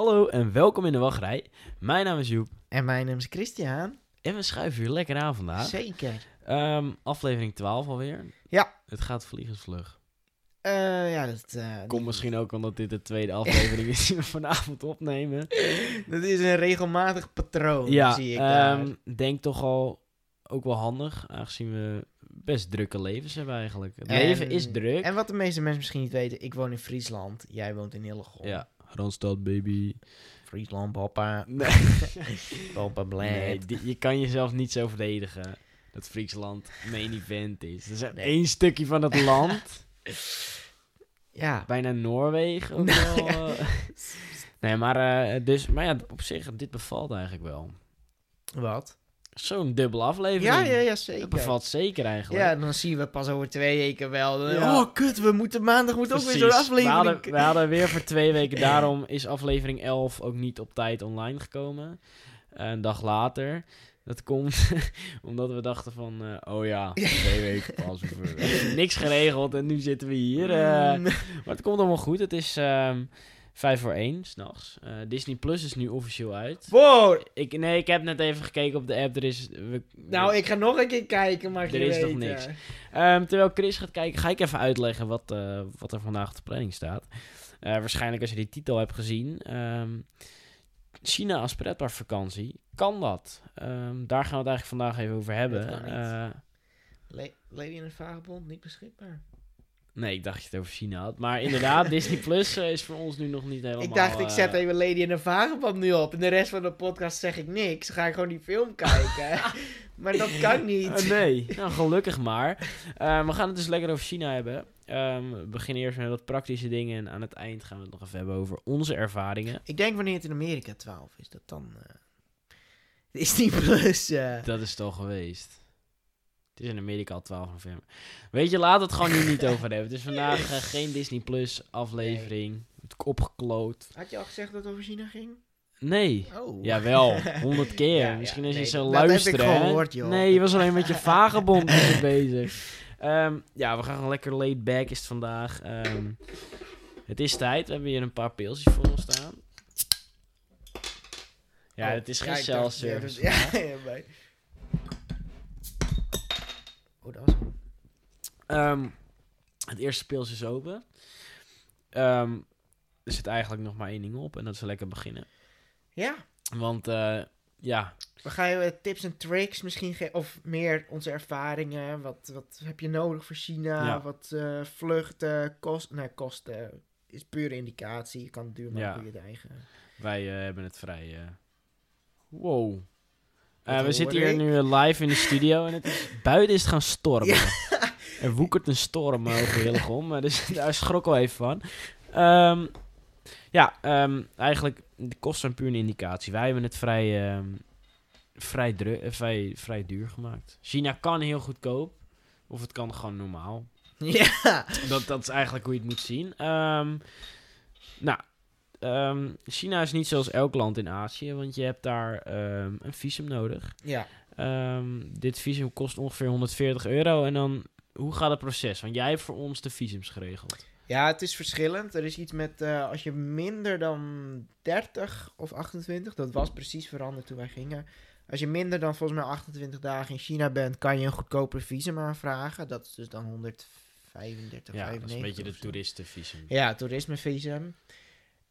Hallo en welkom in de wachtrij. Mijn naam is Joep En mijn naam is Christian. en we schuiven hier lekker aan vandaag. Zeker. Ehm, aflevering 12 alweer. Ja. Het gaat vliegensvlug. Eh, ja, dat, eh, Komt misschien ook omdat dit de tweede aflevering is die we vanavond opnemen. dat is een regelmatig patroon, ja, zie ik daar. ehm, denk toch al ook wel handig, aangezien we best drukke levens hebben eigenlijk. Het En- leven is druk. En wat de meeste mensen misschien niet weten, ik woon in Friesland. Jij woont in Hillegom. Ja, Randstad baby. Friesland, papa. Nee, Papa nee die- je kan jezelf niet zo verdedigen dat Friesland main event is. Dat is Nee. één stukje van het land. Ja. bijna Noorwegen wel. nee, maar, eh, dus, maar ja, op zich, dit bevalt eigenlijk wel. Wat? Zo'n dubbele aflevering. Ja, ja, ja, Dat zeker. bevalt zeker eigenlijk. Ja, dan zien we pas over twee weken wel. Dan- Ja. Oh, kut, we moeten maandag moet ook weer zo'n We aflevering. hadden, we hadden weer voor twee weken, daarom is aflevering 11 ook niet op tijd online gekomen. een dag later. Dat komt omdat we dachten van, eh, oh ja, twee weken pas. Niks geregeld en nu zitten we hier. eh. Mm. Maar het komt allemaal goed. Het is ehm vijf voor één, s'nachts. Eh Disney Plus is nu officieel uit. Wow. Ik, nee, ik heb net even gekeken op de app. Er is, we, Nou, ik ga nog een keer kijken, maar Er is nog weet, niks. eh. Ehm, terwijl Chris gaat kijken, ga ik even uitleggen wat, eh, wat er vandaag op de planning staat. Eh, waarschijnlijk als je die titel hebt gezien. ehm, China als pretparkvakantie. Kan dat? Ehm, daar gaan we het eigenlijk vandaag even over hebben. Lady in het Vagebond, niet beschikbaar. Nee, ik dacht dat je het over China had. Maar inderdaad, Disney Plus eh, is voor ons nu nog niet helemaal... ik dacht, ik eh, zet even Lady in de Vagebond nu op. En de rest van de podcast zeg ik niks. Dan ga ik gewoon die film kijken. maar dat kan niet. Eh, nee, nou gelukkig maar. Eh, we gaan het dus lekker over China hebben. Ehm, we beginnen eerst met wat praktische dingen en aan het eind gaan we het nog even hebben over onze ervaringen. Ik denk wanneer het in Amerika 12 is, dat dan... eh Disney Plus... eh, Dat is het al geweest. Het is in Amerika al 12 november. Weet je, laat het gewoon nu niet over hebben. Het is vandaag eh, geen Disney Plus aflevering. Het opgekloot. Had je al gezegd dat het over China ging? Nee. Oh. Jawel, honderd keer. Ja, ja, Misschien als je nee, zo dat heb ik hè? gehoord, joh. Nee, je was alleen met je vagebond bezig. Ehm, ja, we gaan gewoon lekker laid back is het vandaag. Ehm, het is tijd. We hebben hier een paar pilsjes voor ons staan. Ja, Oh, het is geen ja, self-service. Ja, ja, ja, bij. Oh, dat was hem. Ehm, het eerste pils is open. Ehm, er zit eigenlijk nog maar één ding op en dat is lekker beginnen. Ja, Want eh, ja, we gaan je eh, tips en tricks misschien geven. Of meer onze ervaringen. Wat, wat heb je nodig voor China? Ja. Wat eh, vluchten, kost, nee, kosten is pure indicatie. Je kan het duur maken Ja. je het eigen... wij hebben het vrij... wow. We zitten hier ik? nu live in de studio en het is, buiten is het gaan stormen. Ja. Er woekert een storm over Hillegom, dus daar schrok al even van. Ehm, ja, ehm, eigenlijk, de kosten zijn puur een indicatie. Wij hebben het vrij, ehm, vrij, dru- eh, vrij, vrij duur gemaakt. China kan heel goedkoop, of het kan gewoon normaal. ja. Dat, dat is eigenlijk hoe je het moet zien. Nou, China is niet zoals elk land in Azië, want je hebt daar een visum nodig. Ja. Dit visum kost ongeveer 140 euro. En dan, hoe gaat het proces? Want jij hebt voor ons de visums geregeld. Ja, het is verschillend. Er is iets met eh, als je minder dan 30 of 28, dat was precies veranderd toen wij gingen. Als je minder dan volgens mij 28 dagen in China bent, kan je een goedkoper visum aanvragen. Dat is dus dan 135, Ja, dat is 95 een beetje de toeristenvisum. Ja, toerismevisum.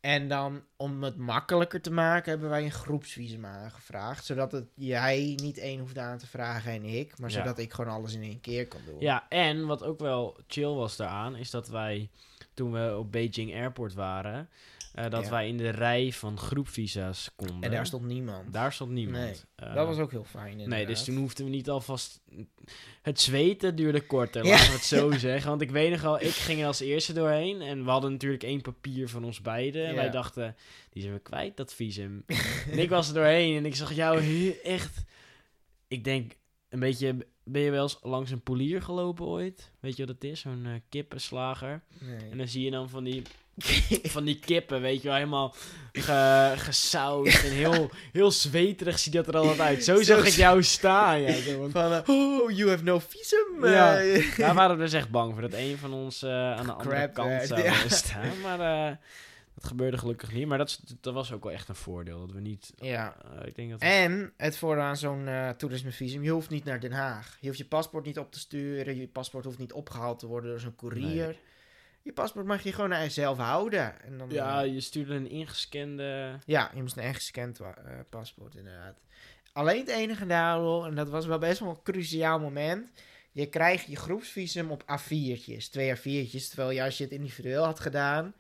En dan, om het makkelijker te maken, hebben wij een groepsvisum aangevraagd. Zodat het jij niet één hoeft aan te vragen en ik. Maar Ja. zodat ik gewoon alles in één keer kan doen. Ja, en wat ook wel chill was daaraan, is dat wij, toen we op Beijing Airport waren, eh, dat Ja. wij in de rij van groepvisa's konden. En daar stond niemand. Daar stond niemand. Nee, Eh, dat was ook heel fijn. Nee, dus toen hoefden we niet alvast... Het zweten duurde korter, Ja. laten we het zo zeggen. Want ik weet nog wel, ik ging er als eerste doorheen. En we hadden natuurlijk één papier van ons beiden. En Ja. wij dachten, die zijn we kwijt, dat visum. en ik was er doorheen en ik zag jou echt... Ik denk, een beetje... Ben je wel eens langs een polier gelopen ooit? Weet je wat het is? Zo'n eh, kippenslager. Nee. En dan zie je dan van die, van die kippen, weet je wel, helemaal ge, gesausd en heel, heel zweterig ziet dat er altijd uit. Zo zag ik jou staan, ja. Zo van, eh, oh, you have no visum. Ja. eh. daar waren we dus echt bang voor, dat een van ons eh, aan de andere Crap kant zou staan. Maar eh, Dat gebeurde gelukkig niet, maar dat, was ook wel echt een voordeel. Dat we niet... Ja. eh, ik denk dat En het voordeel aan zo'n eh toerismevisum, je hoeft niet naar Den Haag. Je hoeft je paspoort niet op te sturen, je paspoort hoeft niet opgehaald te worden door zo'n courier. Nee. Je paspoort mag je gewoon naar jezelf houden. En dan, Ja, eh, je stuurde een ingescande... ja, je moest een echt gescand wa- eh, paspoort inderdaad. Alleen het enige nadeel, en dat was wel best wel een cruciaal moment. Je krijgt je groepsvisum op A4'tjes, twee A4'tjes. Terwijl je als je het individueel had gedaan,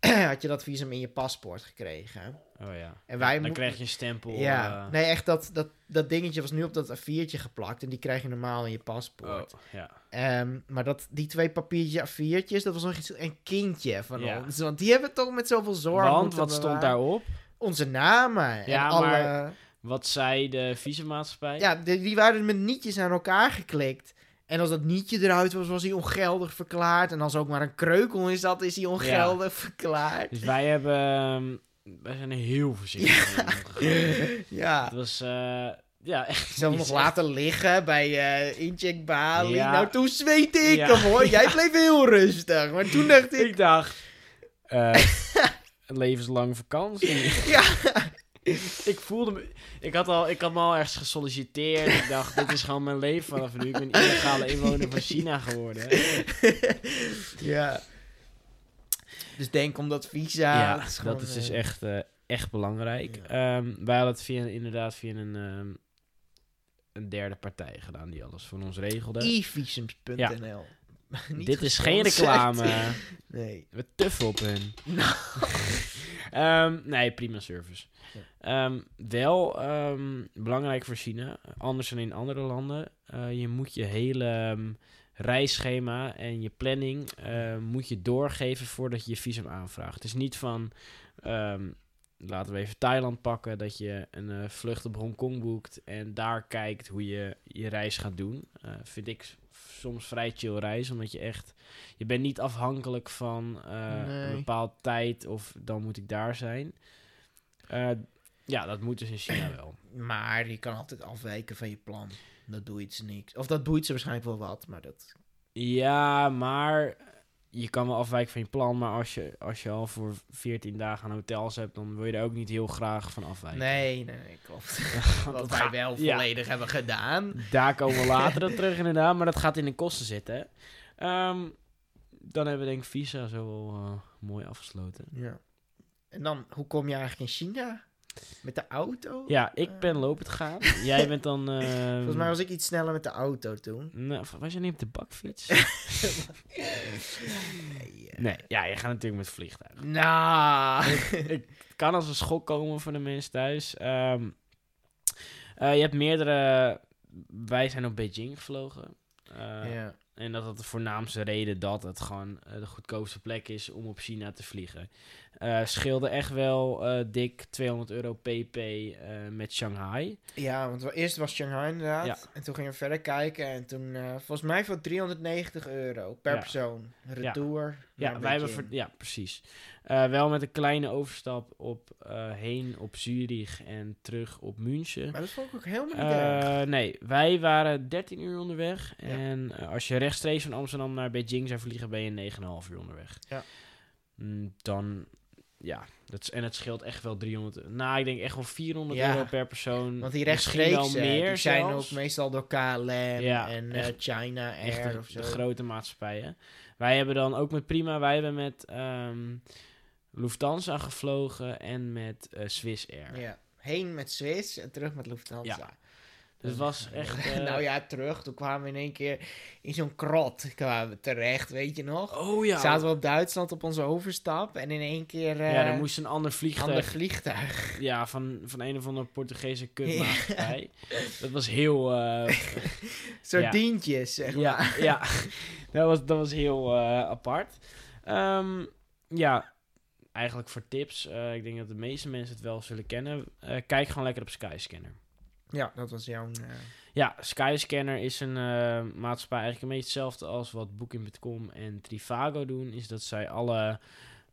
had je dat visum in je paspoort gekregen. Oh ja. En wij Dan krijg je een stempel. Ja, eh, nee, echt dat, dat, dat dingetje was nu op dat A4'tje geplakt en die krijg je normaal in je paspoort. oh, ja. Ehm, maar dat, die twee papiertjes A4'tjes, dat was nog iets, een kindje van Ja. ons. Want die hebben toch met zoveel zorg Want wat stond daarop? Onze namen. Ja, en alle, maar- Wat zei de visummaatschappij? Ja, die, die waren met nietjes aan elkaar geklikt. En als dat nietje eruit was, was hij ongeldig verklaard. En als ook maar een kreukel in zat, is hij ongeldig verklaard. Dus wij hebben... ehm, wij zijn heel voorzichtig omgegaan. Ja. Het was... eh, ja, echt. Zelf nog is laten liggen bij eh incheckbalie. Ja. Nou, toen zweet ik Ja. hem hoor. Jij bleef heel rustig. Maar toen dacht echt- ik... Ik dacht... eh, een levenslange vakantie. Ja. ik voelde me... Ik had, al, ik had me al ergens gesolliciteerd. Ik dacht, dit is gewoon mijn leven vanaf nu. Ik ben illegale inwoner van China geworden. ja. Dus denk om dat visa. Ja, dat is, dat is dus eh, echt, eh, echt belangrijk. Ja. Ehm, wij hadden het via, inderdaad via een, ehm, een derde partij gedaan die alles voor ons regelde. e-visums.nl. Niet Dit is geen reclame. Nee. We tuffen op hun. Nou. Ehm, nee, prima service. Ja. Ehm, wel ehm, belangrijk voor China, anders dan in andere landen. eh, je moet je hele reisschema en je planning moet je doorgeven voordat je je visum aanvraagt. Het is niet van, laten we even Thailand pakken, dat je een eh, vlucht op Hongkong boekt en daar kijkt hoe je je reis gaat doen. Eh, vind ik soms vrij chill reis, omdat je echt, je bent niet afhankelijk van eh, Nee. een bepaald tijd of dan moet ik daar zijn. Eh, ja, dat moet dus in China wel. Maar je kan altijd afwijken van je plan. Dat doet ze niks. Of dat boeit ze waarschijnlijk wel wat, maar dat... Ja, maar je kan wel afwijken van je plan, maar als je, als je al voor 14 dagen aan hotels hebt, dan wil je er ook niet heel graag van afwijken. Nee, nee, nee, klopt. Wat wij wel ja. volledig hebben gedaan. Daar komen we later op terug inderdaad, maar dat gaat in de kosten zitten. Ehm, dan hebben we denk ik visa zo wel eh, mooi afgesloten. Ja. En dan, hoe kom je eigenlijk in China? Met de auto? Ja, ik ben lopend gegaan. Jij bent dan... ehm, Volgens mij was ik iets sneller met de auto toen. Nou, wij zijn niet op de bakfiets. Nee, eh, nee, ja, je gaat natuurlijk met vliegtuig. Nou. Het kan als een schok komen voor de mensen thuis. Ehm, eh, je hebt meerdere... Wij zijn op Beijing gevlogen. Eh, ja. En dat had de voornaamste reden dat het gewoon eh, de goedkoopste plek is om op China te vliegen. Eh scheelde echt wel eh, dik 200 euro pp eh, met Shanghai. ja, want eerst was Shanghai inderdaad. Ja. En toen gingen we verder kijken. En toen, volgens mij voor 390 euro per Ja. persoon. Retour. Ja, wij hebben ver- ja precies. Wel met een kleine overstap op heen op Zurich en terug op München. Maar dat vond ik ook helemaal niet nee, wij waren 13 uur onderweg. En als je rechtstreeks van Amsterdam naar Beijing zou vliegen, ben je 9,5 uur onderweg. Ja. Mm, dan, ja, dat is, en het scheelt echt wel 300. Nou, ik denk echt wel 400 Ja. euro per persoon. Want die rechtstreeks, meer die zijn zelfs. ook meestal door KLM Ja, en eh, echt- China echt Air de, of zo. de grote maatschappijen. Wij hebben dan ook met Prima, wij hebben met ehm, Lufthansa gevlogen en met eh, Swiss Air. Ja. Heen met Swiss en terug met Lufthansa. Ja. Dus het was echt... eh, nou ja, terug. Toen kwamen we in één keer in zo'n krot kwamen we terecht, weet je nog? Oh ja. Zaten we op Duitsland op onze overstap en in één keer eh ja, er moest een ander vliegtuig ander vliegtuig. Ja, van, van een of andere Portugese kutmaatschappij. Dat was heel... eh, Sardientjes, zeg maar. ja, ja. dat, was, dat was heel eh, apart. Ehm, ja, eigenlijk voor tips. eh, ik denk dat de meeste mensen het wel zullen kennen. Eh, kijk gewoon lekker op Skyscanner. Ja, dat was jouw... eh, Ja, Skyscanner is een eh, maatschappij eigenlijk een beetje hetzelfde als wat Booking.com en Trivago doen. Is dat zij alle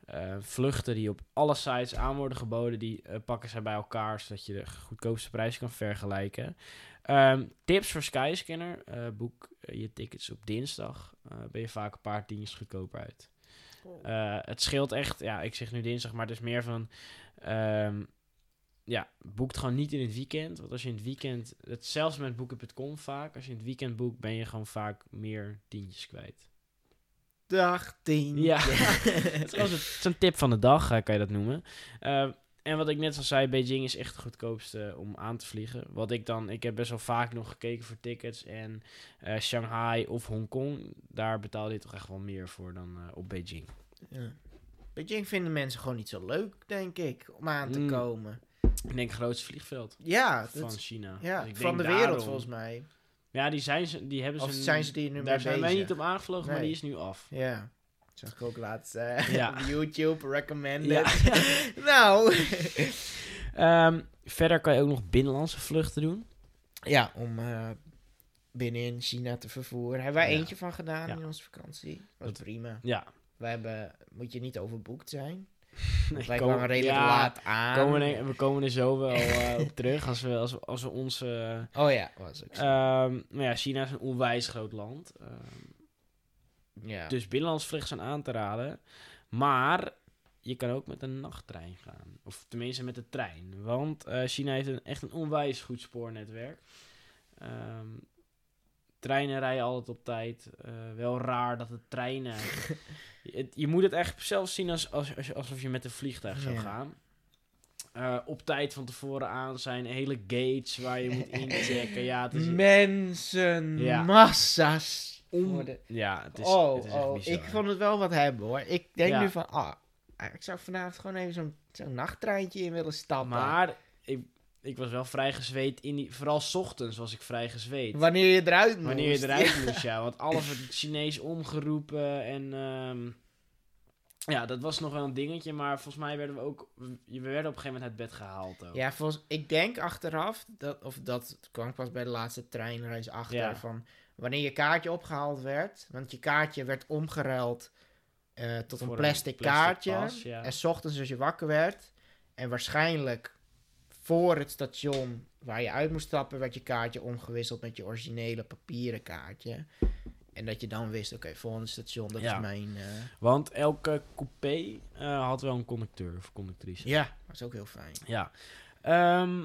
eh, vluchten die op alle sites aan worden geboden, die pakken zij bij elkaar, zodat je de goedkoopste prijs kan vergelijken. Ehm, tips voor Skyscanner. eh, boek je tickets op dinsdag. eh, ben je vaak een paar tientjes goedkoper uit. Eh, het scheelt echt, ja, ik zeg nu dinsdag, maar het is meer van, ehm, ja, boekt gewoon niet in het weekend. Want als je in het weekend, het, zelfs met boeken.com vaak, als je in het weekend boekt, ben je gewoon vaak meer tientjes kwijt. Dag 10. Ja, het is zo'n tip van de dag, eh, kan je dat noemen. Eh, en wat ik net al zei, Beijing is echt het goedkoopste om aan te vliegen. Wat ik dan, ik heb best wel vaak nog gekeken voor tickets. En eh, Shanghai of Hongkong, daar betaal je toch echt wel meer voor dan eh, op Beijing. Ja. Beijing vinden mensen gewoon niet zo leuk, denk ik, om aan te Mm. komen. Ik denk het grootste vliegveld Ja, van dat, China. ja Dus ik van de wereld daarom- volgens mij. Ja, die, zijn ze, die hebben ze... Of zijn ze die nu Daar zijn wij niet op aangevlogen, maar die is nu af. Ja. Zag ik ook laatst Ja. op YouTube, recommended. Ja. nou. Ehm, verder kan je ook nog binnenlandse vluchten doen. ja, om eh binnenin China te vervoeren. Hebben wij Ja. eentje van gedaan in onze vakantie. Was Dat- prima. Ja. We hebben, moet je niet overboekt zijn. Komen- kwamen redelijk ja, laat aan. Komen er- we komen er zo wel eh, op terug als we, als we, als we onze... Oh ja, was zo. Ehm, maar ja, China is een onwijs groot land. Ehm, ja. Dus binnenlands vluchten zijn aan te raden. Maar je kan ook met een nachttrein gaan. Of tenminste met de trein. Want eh, China heeft een, echt een onwijs goed spoornetwerk. Ehm, treinen rijden altijd op tijd. Eh, wel raar dat de treinen... je, het- je moet het echt zelf zien als, als, als- alsof je met een vliegtuig zou Ja. gaan. Eh, op tijd van tevoren aan zijn. Hele gates waar je moet inchecken. Ja, het is... Mensen, Ja. massa's. om- Ja, het is, oh, het is echt oh bizar. ik vond het wel wat hebben hoor. Ik denk Ja. nu van, ah, ik zou vanavond gewoon even zo'n zo'n nachttreintje in willen stappen. Maar ik, ik was wel vrij gezweet. In die, vooral 's ochtends was ik vrij gezweet. Wanneer je eruit moest. Wanneer je eruit moest, ja. Want alles werd Chinees omgeroepen. En ehm, ja, dat was nog wel een dingetje. Maar volgens mij werden we ook... We we werden op een gegeven moment uit bed gehaald ook. Ja, volgens, ik denk achteraf, dat, of dat kwam pas bij de laatste treinreis achter, Ja. van wanneer je kaartje opgehaald werd, want je kaartje werd omgeruild eh, tot een Voor een plastic, plastic kaartje. pas, ja. En 's ochtends als je wakker werd, en waarschijnlijk voor het station waar je uit moest stappen, werd je kaartje omgewisseld met je originele papieren kaartje. En dat je dan wist, oké, volgende station, dat Ja. is mijn... eh, Want elke coupé eh, had wel een conducteur of conductrice. ja, dat is ook heel fijn. Ja. Ehm,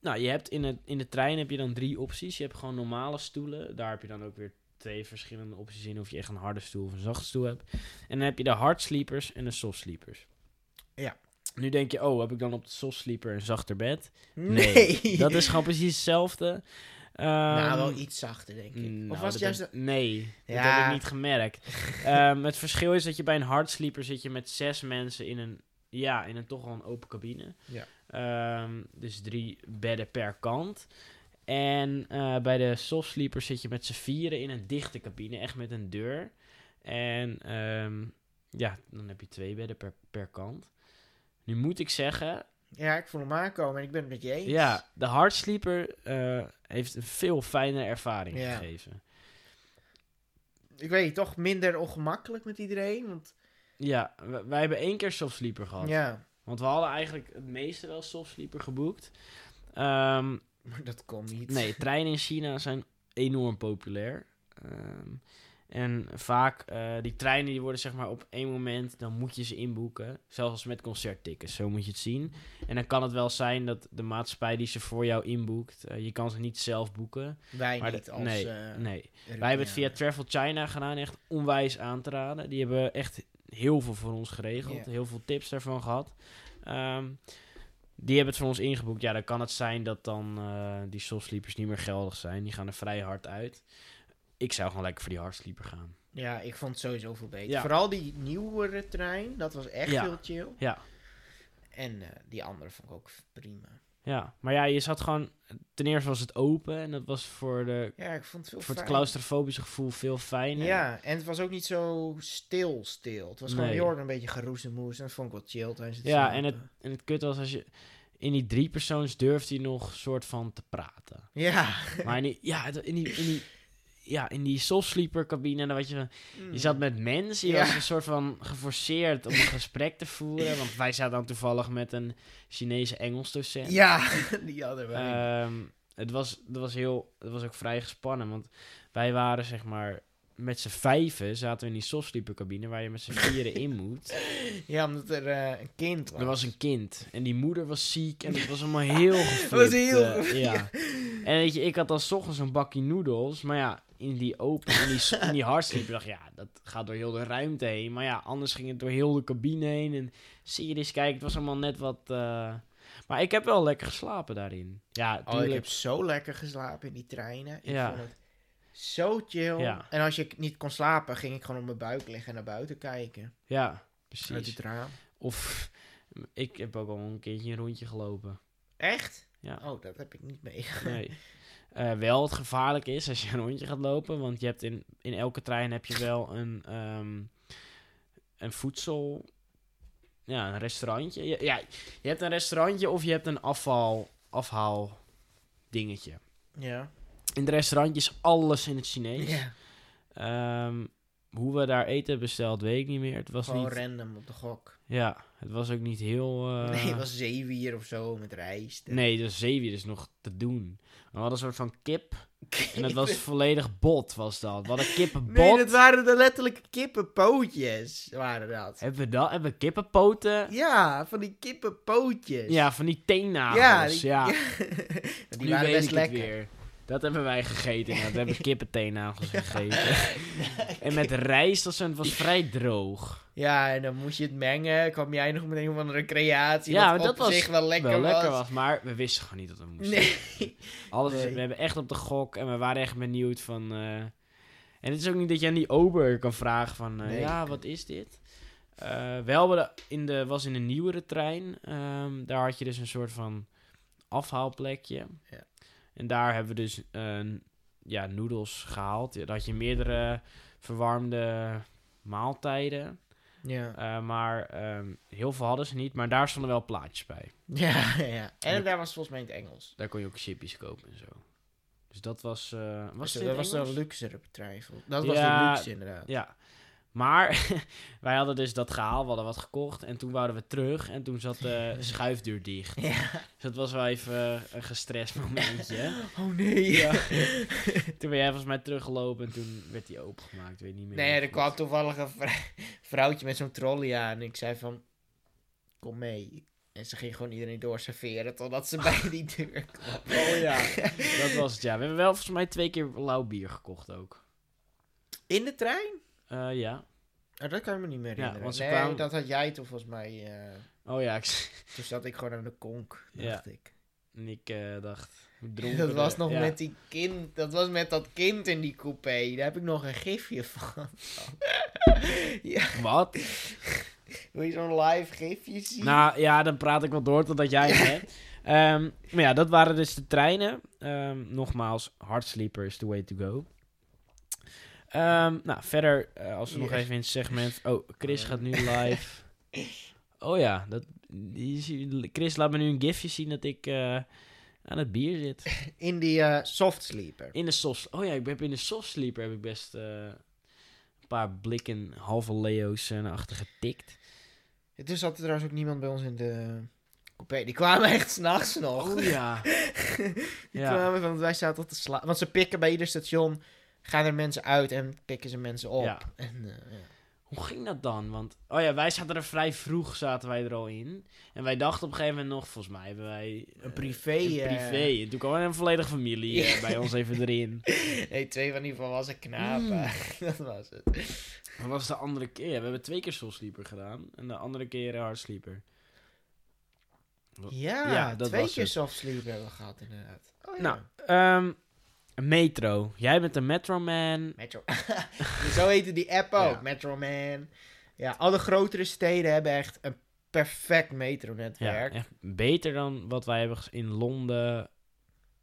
nou, je hebt in, het, in de trein heb je dan drie opties. Je hebt gewoon normale stoelen. Daar heb je dan ook weer twee verschillende opties in. Of je echt een harde stoel of een zachte stoel hebt. En dan heb je de hard sleepers en de soft sleepers. Ja. Nu denk je, oh, heb ik dan op de soft sleeper een zachter bed? Nee! Dat is gewoon precies hetzelfde. Ehm, nou, wel iets zachter, denk ik. nou, of was het juist... Nee, dat heb ik niet gemerkt. Ehm, het verschil is dat je bij een hard sleeper zit je met zes mensen in een, ja, in een toch wel een open cabine. Ja. Ehm, dus drie bedden per kant. En eh, bij de soft sleeper zit je met z'n vieren in een dichte cabine, echt met een deur. En ehm, ja, dan heb je twee bedden per, per kant. Nu moet ik zeggen, Ja, ik voel hem aankomen en ik ben het met je eens. ja, de hard sleeper eh, heeft een veel fijnere ervaring Ja. gegeven. Ik weet toch minder ongemakkelijk met iedereen. Want Ja, wij hebben één keer soft sleeper gehad. ja, Want we hadden eigenlijk het meeste wel soft sleeper geboekt. Ehm, maar dat kon niet. nee, treinen in China zijn enorm populair. Ehm, en vaak, eh, die treinen die worden zeg maar op één moment, dan moet je ze inboeken. Zelfs met concerttickets, zo moet je het zien. En dan kan het wel zijn dat de maatschappij die ze voor jou inboekt, eh, je kan ze niet zelf boeken. Wij Maar niet als... nee, eh, nee. Wij hebben het via Travel China gedaan, echt onwijs aan te raden. Die hebben echt heel veel voor ons geregeld, heel veel tips daarvan gehad. Ehm, die hebben het voor ons ingeboekt. Ja, dan kan het zijn dat dan die soft sleepers niet meer geldig zijn. Die gaan er vrij hard uit. Ik zou gewoon lekker voor die hard sleeper gaan. Ja, ik vond het sowieso veel beter. Ja. Vooral die nieuwere trein, dat was echt heel chill. Ja. En eh, die andere vond ik ook prima. Ja, maar ja, je zat gewoon... Ten eerste was het open en dat was voor, de, Ja, ik vond het veel voor het claustrofobische gevoel veel fijner. Ja, en het was ook niet zo stil stil. Het was gewoon heel erg een beetje geroezemoes. En dat vond ik wel chill tijdens het Ja, slapen. en het, en het kut was als je... In die drie persoons durfde hij nog soort van te praten. Ja. Maar in die, ja, in die, in die, ja, in die soft cabine, dan je, je zat met mensen, je Ja. was een soort van geforceerd om een gesprek te voeren. Want wij zaten dan toevallig met een Chinese Engels docent. Ja, die hadden wij. Ehm, het, was, het was heel, het was ook vrij gespannen, want wij waren zeg maar met z'n vijven zaten we in die softsleepercabine waar je met z'n vieren in moet. Ja, omdat er eh, een kind was. Er was een kind en die moeder was ziek en het was allemaal heel was geflipt. heel eh, ja. En weet je, ik had dan 's ochtends een bakje noedels, maar ja, in die open, in die, in die hardsleeper dacht ik, ja, dat gaat door heel de ruimte heen. Maar ja, anders ging het door heel de cabine heen en series kijken, het was allemaal net wat... eh, Maar ik heb wel lekker geslapen daarin. Ja, Oh, ik heb zo lekker geslapen in die treinen. Ik Ja. vond het zo chill. Ja. En als je niet kon slapen, ging ik gewoon op mijn buik liggen en naar buiten kijken. Ja, Uit precies. het raam. Of ik heb ook al een keertje een rondje gelopen. Echt? Ja. Oh, dat heb ik niet mee. Nee. Eh, wel het gevaarlijk is als je een rondje gaat lopen, want je hebt in, in elke trein heb je wel een, ehm, een voedsel, ja, een restaurantje. Je, ja, je hebt een restaurantje of je hebt een afval, afhaal dingetje. Ja. In het restaurantje is alles in het Chinees. ja. Ehm, hoe we daar eten besteld, weet ik niet meer. Het was Gewoon niet, random op de gok. ja, het was ook niet heel. eh, nee, het was zeewier of zo met rijst. Nee, de zeewier is nog te doen. We hadden een soort van kip. En het was volledig bot, was dat. We hadden kippenbot. Nee, dat waren de letterlijke kippenpootjes. Waren dat. Hebben we dat? Hebben we kippenpoten? Ja, van die kippenpootjes. Ja, van die teennagels. Ja, Ja, die, waren best lekker. het weer. Dat hebben wij gegeten. Ja, dat hebben we kippenteennagels gegeten. en met rijst het was vrij droog. Ja, en dan moest je het mengen. kwam jij nog met een of andere creatie. Ja, wat maar op dat was zich wel lekker Wel was. lekker was, maar we wisten gewoon niet dat we moesten. Nee. Alles, Nee. We hebben echt op de gok en we waren echt benieuwd van... eh, En het is ook niet dat je aan die ober kan vragen van... eh, Nee. Ja, wat is dit? Eh, wel we in de, was in een nieuwere trein. ehm, daar had je dus een soort van afhaalplekje. Ja. En daar hebben we dus eh, ja, noedels gehaald. Ja, had je meerdere verwarmde maaltijden. Ja. Eh, maar ehm, heel veel hadden ze niet. Maar daar stonden wel plaatjes bij. Ja, ja. En Ja. daar was volgens mij in het Engels. Daar kon je ook chipjes kopen en zo. Dus dat was... eh was dit dat was de luxere. Dat was Ja, de luxe inderdaad. Ja. Maar wij hadden dus dat gehaald, we hadden wat gekocht. En toen wouden we terug en toen zat de schuifdeur dicht. Ja. Dus dat was wel even een gestrest momentje. Oh nee. Ja. toen ben jij volgens mij teruggelopen en toen werd die opengemaakt. Weet niet meer. Nee, er kwam toevallig een vrou- vrouwtje met zo'n trolley aan. En ik zei van, kom mee. En ze ging gewoon iedereen doorserveren totdat ze bij die deur kwam. Oh ja, dat was het ja. We hebben wel volgens mij twee keer lauw bier gekocht ook. In de trein? Eh, ja. Oh, dat kan ik me niet meer herinneren. want ze nee, kwamen- dat had jij toen volgens mij. eh, Oh ja, ik, toen zat ik gewoon aan de konk, Ja. dacht ik. en ik eh, dacht... dronken Dat was nog ja. met die kind. Dat was met dat kind in die coupé. Daar heb ik nog een gifje van. ja, Wat? wil je zo'n live gifje zien? Nou ja, dan praat ik wel door totdat jij hem hebt. Ehm, maar ja, dat waren dus de treinen. Ehm, nogmaals, hard sleeper is the way to go. Ehm, nou, verder, eh, als we nog even in het segment... Oh, Chris gaat nu live. Oh ja, dat, Chris laat me nu een gifje zien dat ik eh, aan het bier zit. In die eh, soft sleeper. In de soft... Oh ja, ik heb in de soft sleeper heb ik best een paar blikken halve Leo's uh, naar achter getikt. Toen zat er trouwens ook niemand bij ons in de coupé. Die kwamen echt s'nachts nog. Oh ja. Die ja. kwamen, want wij zaten te slapen. Want ze pikken bij ieder station, gaan er mensen uit en pikken ze mensen op. Ja. En, eh, ja. Hoe ging dat dan? Want, oh ja, wij zaten er vrij vroeg, zaten wij er al in. En wij dachten op een gegeven moment nog, volgens mij hebben wij... eh, Een privé, Een eh, privé. En toen kwam een volledige familie eh, bij ons even erin. Nee, twee van die volwassen knapen. Mm. dat was het. Dat was de andere keer. We hebben twee keer Soul Sleeper gedaan. En de andere keer eh, Hard Sleeper. Ja, Ja, dat twee was keer soft sleep hebben we gehad inderdaad. Oh, ja. Nou, ehm, Metro. Jij bent de Metro Man. Metro. Zo heette die app ook, Ja. Metro Man. Ja, alle grotere steden hebben echt een perfect Ja, metronetwerk. Ja, echt beter dan wat wij hebben in Londen.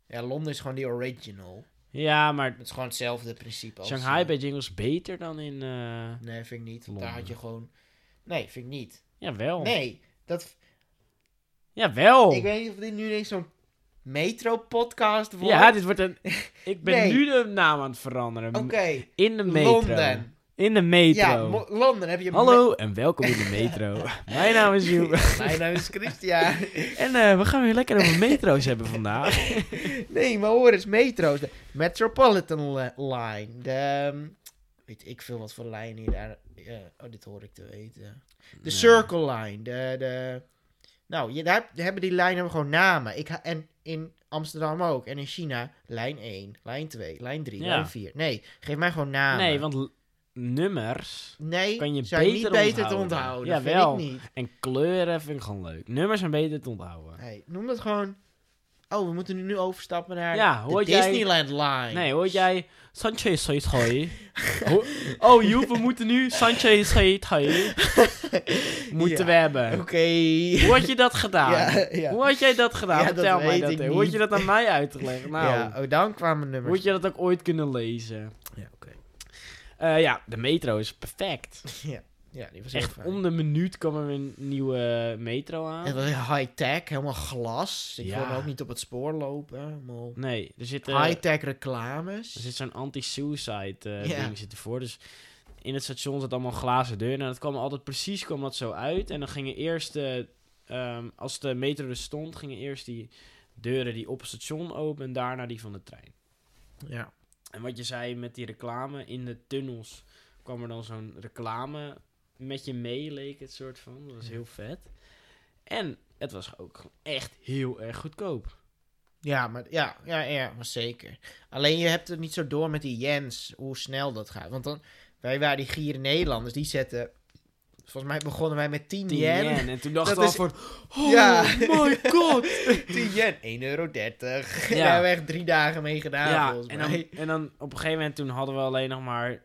Londen is gewoon die original. Ja, maar Het is gewoon hetzelfde principe als... Shanghai eh, Beijing was beter dan in... eh Nee, vind ik niet. Want daar Londen. had je gewoon... Nee, vind ik niet. Jawel. Nee, dat... Jawel. Ik weet niet of dit nu ineens zo'n metro-podcast wordt. Ja, dit wordt een... Ik ben Nee. nu de naam aan het veranderen. Oké, In de metro. Londen. In de metro. Ja, Londen heb je... Hallo en welkom in de metro. Mijn naam is Joep. Mijn naam is Christian. En eh, we gaan weer lekker over metro's hebben vandaag. nee, maar hoor eens, metro's. De Metropolitan li- Line. De... ehm, weet ik veel wat voor lijn hier daar... oh, dit hoor ik te weten. De Nee. Circle Line. De, de, nou, je, daar hebben die lijnen gewoon namen. Ik, en in Amsterdam ook. En in China lijn 1, lijn 2, lijn 3, Ja. lijn 4. Nee, geef mij gewoon namen. Nee, want nummers Nee, kan je zijn niet beter beter te onthouden. onthouden. Ja, vind wel. ik niet. en kleuren vind ik gewoon leuk. Nummers zijn beter te onthouden. Nee, noem dat gewoon... Oh, we moeten nu, overstappen naar Ja, de jij- Disneyland Line. Nee, hoor jij... Sanchez. Ho- Oh, Joep, we moeten nu Sanchez hij. Moeten Ja. we hebben. Oké. Hoe had je dat gedaan? Ja, ja. Hoe had jij dat gedaan? Dat Vertel mij dat. Hoe had je dat aan mij uitgelegd? Nou, oh, dan kwamen hoe nummers. had je dat ook ooit kunnen lezen? Ja, oké. Eh, ja, de metro is perfect. Ja. Ja, die was Echt om de minuut kwam er een nieuwe metro aan. En high-tech, helemaal glas. Ik Ja. wilde ook niet op het spoor lopen. Helemaal Nee, er zit, eh, high-tech reclames. er zit zo'n anti-suicide eh, Ja. ding zit ervoor. Dus in het station zat allemaal glazen deuren. En dat kwam altijd precies kwam dat zo uit. En dan gingen eerst, de, ehm, als de metro er stond, gingen eerst die deuren die op het station open en daarna die van de trein. Ja. En wat je zei met die reclame, in de tunnels kwam er dan zo'n reclame met je mee, leek het soort van. Dat was heel vet. En het was ook echt heel erg goedkoop. Ja, maar ja, ja, ja, maar zeker. Alleen je hebt het niet zo door met die Jens, hoe snel dat gaat. Want dan, wij waren die giere Nederlanders, die zetten... Volgens mij begonnen wij met 10 10 yen. yen. En toen dachten Dat we is- al van, oh Ja. my god. 10 yen, 1,30 euro. En Ja. daar hebben we echt drie dagen mee gedaan, ja, volgens en mij. dan, en dan op een gegeven moment toen hadden we alleen nog maar...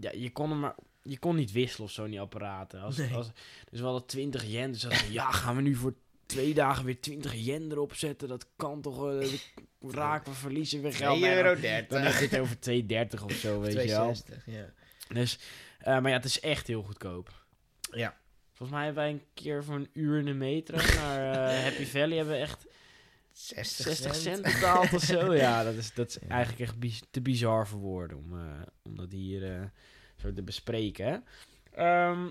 Ja, je kon hem maar... Je kon niet wisselen of zo in die apparaten. Als, Nee. als, dus we hadden 20 yen. Dus ja, gaan we nu voor twee dagen weer 20 yen erop zetten? Dat kan toch... eh, raken we verliezen weer geld. 2,30 Nee, euro. dan, dan heb je het over 2,30 of zo, weet je wel. 2,60, ja. Dus, eh, maar ja, het is echt heel goedkoop. Ja. Volgens mij hebben wij een keer voor een uur in de metro naar eh, Happy Valley hebben we echt 60, 60 cent. betaald of zo. Ja, dat is, dat is Ja. eigenlijk echt te bizar voor woorden om, om dat hier eh, zo te bespreken. Ehm,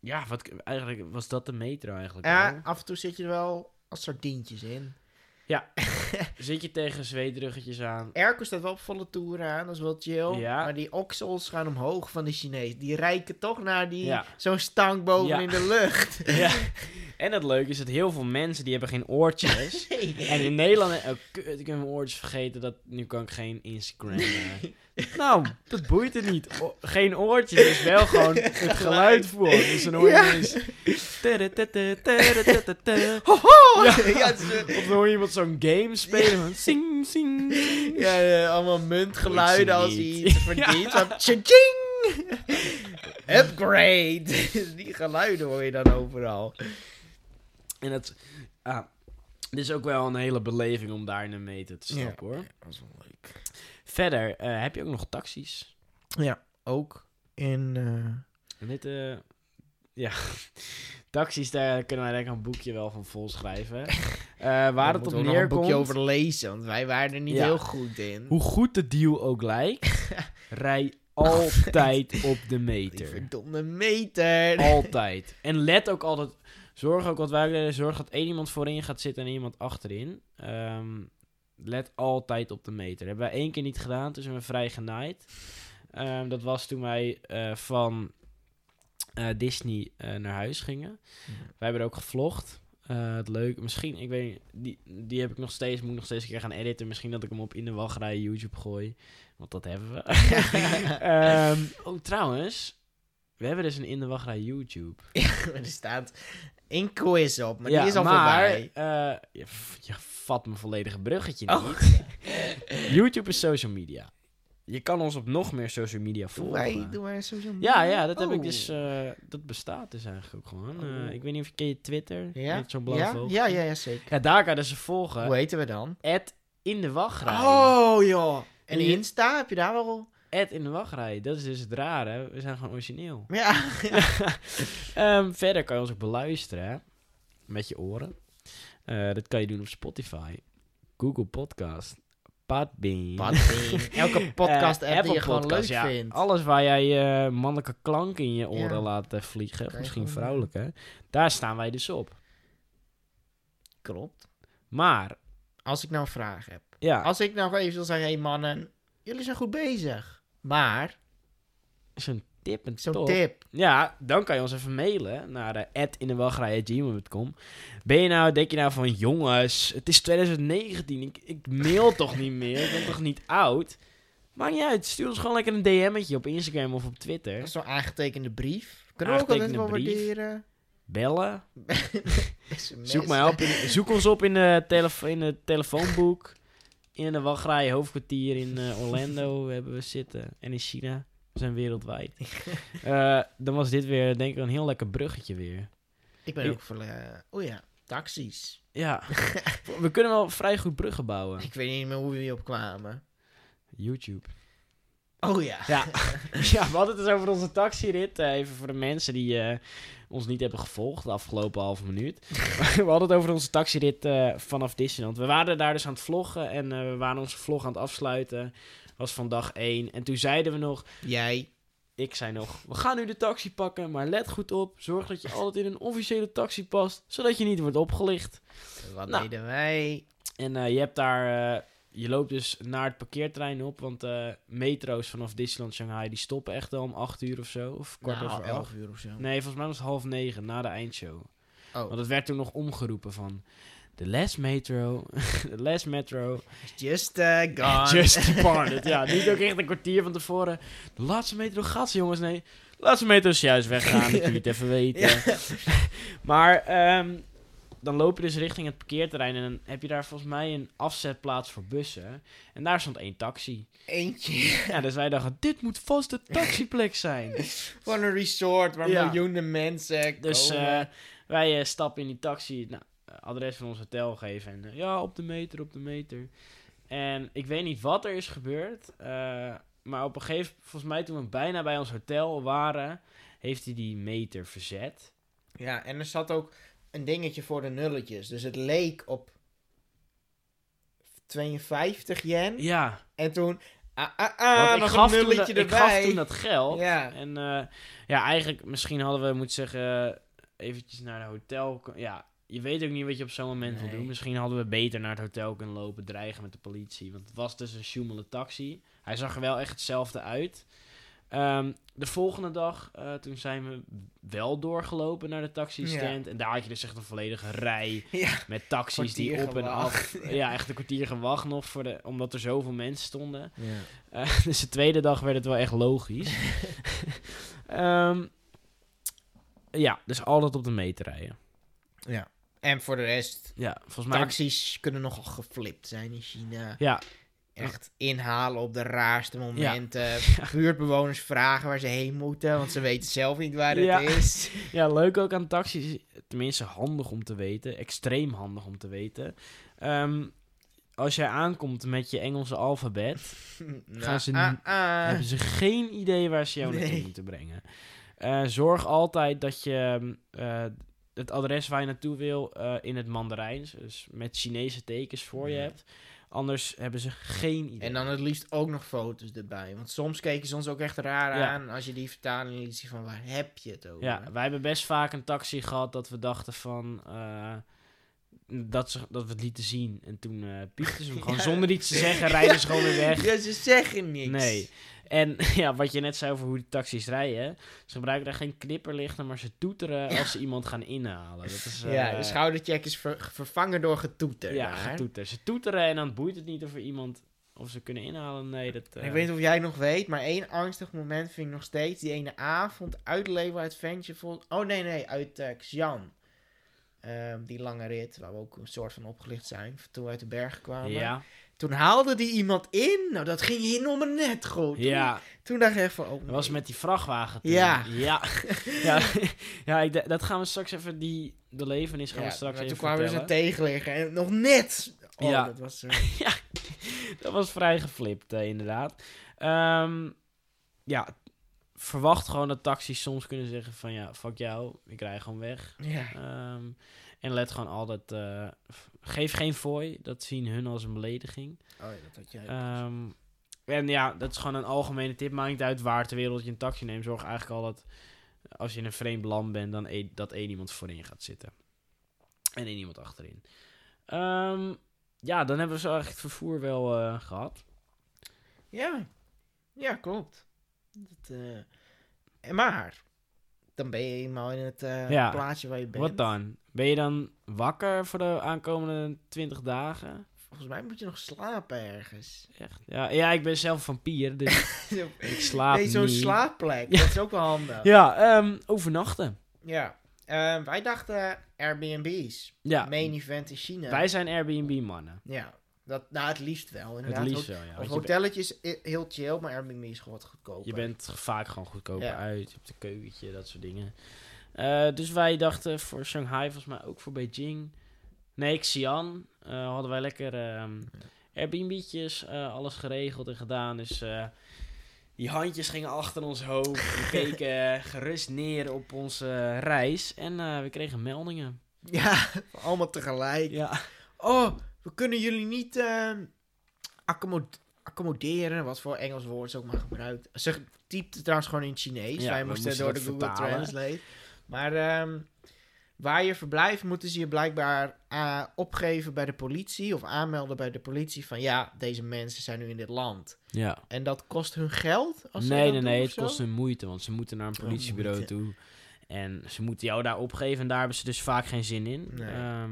ja, wat, eigenlijk was dat de metro eigenlijk Ja, wel. af en toe zit je er wel als sardientjes in. Zit je tegen zweetruggetjes aan. Airco staat wel op volle toer aan, dat is wel chill. Ja. Maar die oksels gaan omhoog van de Chinees. Die rijken toch naar die Ja. zo'n stank boven Ja. in de lucht. ja. En het leuke is dat heel veel mensen die hebben geen oortjes. Nee. En in Nederland, oh kut, ik heb mijn oortjes vergeten, dat, nu kan ik geen Instagram. eh. nou, dat boeit het niet. O- geen oortjes, is wel gewoon het geluid voor. Dus dan hoor je Ja. ineens... Of Hoho! Ja. Ja, eh, dan hoor je iemand zo'n game spelen van sing, sing. ja, eh, allemaal muntgeluiden als hij iets verdient. Zo, Tjing! Upgrade! die geluiden hoor je dan overal. En het... Ah, dit is ook wel een hele beleving om daar een meter te Ja. stappen, hoor. Dat is wel leuk. Verder, eh, heb je ook nog taxis? Ja, ook in... eh, dit, eh, ja, taxis, daar kunnen wij denk ik een boekje wel van vol schrijven. Waar het op nog een neerkomt, boekje over lezen, want wij waren er niet Ja. heel goed in. hoe goed de deal ook lijkt, rij altijd op de Die meter. verdomde meter. Altijd. En let ook altijd, zorg ook wat wij deden, zorg dat één iemand voorin gaat zitten en iemand achterin. Ehm, let altijd op de meter. Dat hebben wij één keer niet gedaan, toen zijn we vrij genaaid. Ehm, dat was toen wij eh, van eh, Disney eh, naar huis gingen. Wij hebben er ook gevlogd. Het leuk, misschien, ik weet die, die heb ik nog steeds, moet ik nog steeds een keer gaan editen. Misschien dat ik hem op in de wachtrij YouTube gooi, want dat hebben we. Ehm, oh, trouwens, we hebben dus een in de wachtrij YouTube. er staat een quiz op, maar ja, die is al maar, voorbij. eh, je, je vat mijn volledige bruggetje Oh. niet. YouTube is social media. Je kan ons op nog meer social media Doe volgen. wij, doe wij social Ja, media? ja, dat heb ik Oh. dus. eh, dat bestaat dus eigenlijk ook gewoon. Eh, Oh. ik weet niet of je ken je Twitter. Ja? Zo'n Ja? Ja, ja, ja, zeker. Ja, daar kan je dus volgen. Hoe heten we dan? Ed in de wachtrij. Oh, joh. En Insta, heb je daar wel... Ed in de wachtrij. Dat is dus het rare. We zijn gewoon origineel. Ja. Ehm, verder kan je ons ook beluisteren. hè, Met je oren. Eh, dat kan je doen op Spotify. Google Podcast. Podbean. Podbean. Elke podcast Eh, app die je gewoon Podcast, leuk ja. vindt. Alles waar jij eh, mannelijke klanken in je oren Ja. laat vliegen. Je Misschien vrouwelijke. Daar staan wij dus op. Klopt. Maar, Als ik nou een vraag heb. ja. Als ik nou even wil zeggen, hé hey mannen, jullie zijn goed bezig. Maar, zo'n tip en Zo'n tip. Ja, dan kan je ons even mailen naar uh. Ben je nou, denk je nou van jongens, het is 2019, ik, ik mail toch niet meer, ik ben toch niet oud? Maakt niet uit, stuur ons gewoon lekker een DM'tje op Instagram of op Twitter. Dat is zo'n aangetekende brief. Kunnen we ook altijd wel brief. waarderen. Bellen. Zoek, mij op in, zoek ons op in, de telefo in het telefoonboek. In de Wagrij hoofdkwartier in eh, Orlando hebben we zitten. En in China. We zijn wereldwijd. Eh, dan was dit weer, denk ik, een heel lekker bruggetje weer. Ik ben Ik- ook voor... eh, oh ja, taxis. Ja, we kunnen wel vrij goed bruggen bouwen. Ik weet niet meer hoe we hierop kwamen. YouTube. Oh ja. Ja. ja, we hadden het dus over onze taxirit. eh, even voor de mensen die ons niet hebben gevolgd de afgelopen halve minuut. we hadden het over onze taxirit eh, vanaf Disneyland. We waren daar dus aan het vloggen en eh, we waren onze vlog aan het afsluiten. was van dag 1. En toen zeiden we nog, Jij. ik zei nog, we gaan nu de taxi pakken, maar let goed op. Zorg dat je altijd in een officiële taxi past, zodat je niet wordt opgelicht. Wat Nou. deden wij? En eh, je hebt daar, je loopt dus naar het parkeerterrein op, want eh, metro's vanaf Disneyland Shanghai, die stoppen echt wel om 8 uur of zo, of kwart nou, over 11. elf uur of zo. Nee, volgens mij was het half negen, na de eindshow. Oh, Want het werd toen nog omgeroepen van, the last metro, the last metro, just uh, gone. just departed. ja, niet ook echt een kwartier van tevoren. De laatste metro gaat ze, jongens, nee. De laatste metro is juist weggaan, ik kun je het even weten. Ja. Maar ehm, dan loop je dus richting het parkeerterrein en dan heb je daar volgens mij een afzetplaats voor bussen. En daar stond één taxi. Eentje. Ja, dus wij dachten, dit moet vast de taxiplek zijn. Van een resort waar Ja. miljoenen mensen Dus eh, wij eh, stappen in die taxi, nou, adres van ons hotel geven en eh, ja, op de meter, op de meter. En ik weet niet wat er is gebeurd, maar op een gegeven volgens mij toen we bijna bij ons hotel waren, heeft hij die meter verzet. Ja, en er zat ook een dingetje voor de nulletjes. Dus het leek op 52 yen. Ja, En toen... Ah, ah, ah, want ik gaf, een toen nulletje ik erbij. gaf toen dat geld. Ja. En eh, ja, eigenlijk, misschien hadden we moeten zeggen, eh, eventjes naar de hotel. Ja, je weet ook niet wat je op zo'n moment wil doen. Misschien hadden we beter naar het hotel kunnen lopen, dreigen met de politie. Want het was dus een sjoemele taxi. Hij zag er wel echt hetzelfde uit. Ehm, de volgende dag, eh, toen zijn we wel doorgelopen naar de taxistand. En daar had je dus echt een volledige rij Ja. met taxis die op en af... Ja, echt een kwartier gewacht nog, voor de, omdat er zoveel mensen stonden. ja. Eh, dus de tweede dag werd het wel echt logisch. Ehm, ja, dus altijd op de meter rijden. Ja. En voor de rest, Ja, volgens mij... taxis kunnen nogal geflipt zijn in China. Ja, Echt inhalen op de raarste momenten. Ja. Buurtbewoners vragen waar ze heen moeten, want ze weten zelf niet waar Ja. het is. ja, leuk ook aan taxis. Tenminste, handig om te weten. Extreem handig om te weten. Ehm, als jij aankomt met je Engelse alfabet... Nou, ze ah, niet- ah. hebben ze geen idee waar ze jou naartoe Nee. moeten brengen. Eh, zorg altijd dat je eh, het adres waar je naartoe wil eh, in het Mandarijns, dus met Chinese tekens voor je hebt. Anders hebben ze geen idee. En dan het liefst ook nog foto's erbij. Want soms keken ze ons ook echt raar Ja. aan als je die vertaling liet zien van waar heb je het over? ja, wij hebben best vaak een taxi gehad dat we dachten van... eh, dat, ze, dat we het lieten zien. En toen eh piepten ze hem gewoon Ja. zonder iets te zeggen, rijden ze gewoon weer weg. Ja, ze zeggen niks. Nee. En ja, wat je net zei over hoe de taxis rijden. Ze gebruiken daar geen knipperlichten, maar ze toeteren als ze iemand gaan inhalen. Dat is, Ja, eh, de schoudercheck is ver- vervangen door getoeter. Ja, daar. getoeter. Ze toeteren en dan boeit het niet of er iemand... Of ze kunnen inhalen. Nee, dat... eh, Ik weet niet of jij nog weet, maar één angstig moment vind ik nog steeds die ene avond uit Leeuwen Adventure. Vol... Oh nee, nee, uit eh Xi'an. Ehm, die lange rit, waar we ook een soort van opgelicht zijn, toen we uit de bergen kwamen. Ja, Toen haalde die iemand in, nou dat ging hier nog maar net goed. ja. Toen dacht ik echt van, oh Dat was met die vrachtwagen toen. Ja. Ja. ja, ja ik, dat gaan we straks even... Die belevenis gaan Ja, we straks even toen kwamen we een tegenligger en nog net. Oh, Ja. dat was... eh, Dat was vrij geflipt, eh, inderdaad. Ehm, ja, verwacht gewoon dat taxis soms kunnen zeggen van... Ja, fuck jou, ik rij gewoon weg. ja. Ehm, en let gewoon altijd... eh, geef geen fooi, dat zien hun als een belediging. Oh ja, dat had jij. Ehm, en ja, dat is gewoon een algemene tip. Maakt niet uit waar ter wereld je een taxi neemt. Zorg eigenlijk al dat als je in een vreemd land bent, dan e- dat één iemand voorin gaat zitten. En één iemand achterin. Ehm, ja, dan hebben we zo eigenlijk het vervoer wel eh, gehad. Ja. Ja, klopt. Dat, eh, En maar, dan ben je eenmaal in het Ja. plaatsje waar je bent. Wat dan? Ben je dan wakker voor de aankomende 20 dagen? Volgens mij moet je nog slapen ergens. Echt? Ja, ja ik ben zelf vampier, dus ik slaap nee, zo'n slaapplek. Ja. Dat is ook wel handig. Ja, ehm, overnachten. Ja. Ehm, wij dachten Airbnb's. Ja, Main event in China. wij zijn Airbnb-mannen. Ja. Dat, nou, het liefst wel. Het Inderdaad. liefst Ho- wel, ja. Of bent- i- heel chill, maar Airbnb is gewoon wat goedkoper. je bent vaak gewoon goedkoper Ja. uit. Je hebt een keukentje, dat soort dingen. Eh, dus wij dachten voor Shanghai, volgens mij ook voor Beijing. Nee, Xi'an eh, hadden wij lekker ehm Airbnb'tjes, eh, alles geregeld en gedaan. Dus eh, die handjes gingen achter ons hoofd. We keken eh, gerust neer op onze reis. En eh, we kregen meldingen. Ja, allemaal tegelijk. Ja. Oh, we kunnen jullie niet ehm, accommod- accommoderen. Wat voor Engels woord ze ook maar gebruikt. Ze typte trouwens gewoon in Chinees. Ja, Wij moesten door de Google vertalen. Translate. Maar ehm, waar je verblijft, moeten ze je blijkbaar eh, opgeven bij de politie. Of aanmelden bij de politie van ja, deze mensen zijn nu in dit land. ja. En dat kost hun geld? Als Nee, nee, doen nee. Het zo? kost hun moeite, want ze moeten naar een Oh, politiebureau toe. En ze moeten jou daar opgeven en daar hebben ze dus vaak geen zin in. Nee. Ehm,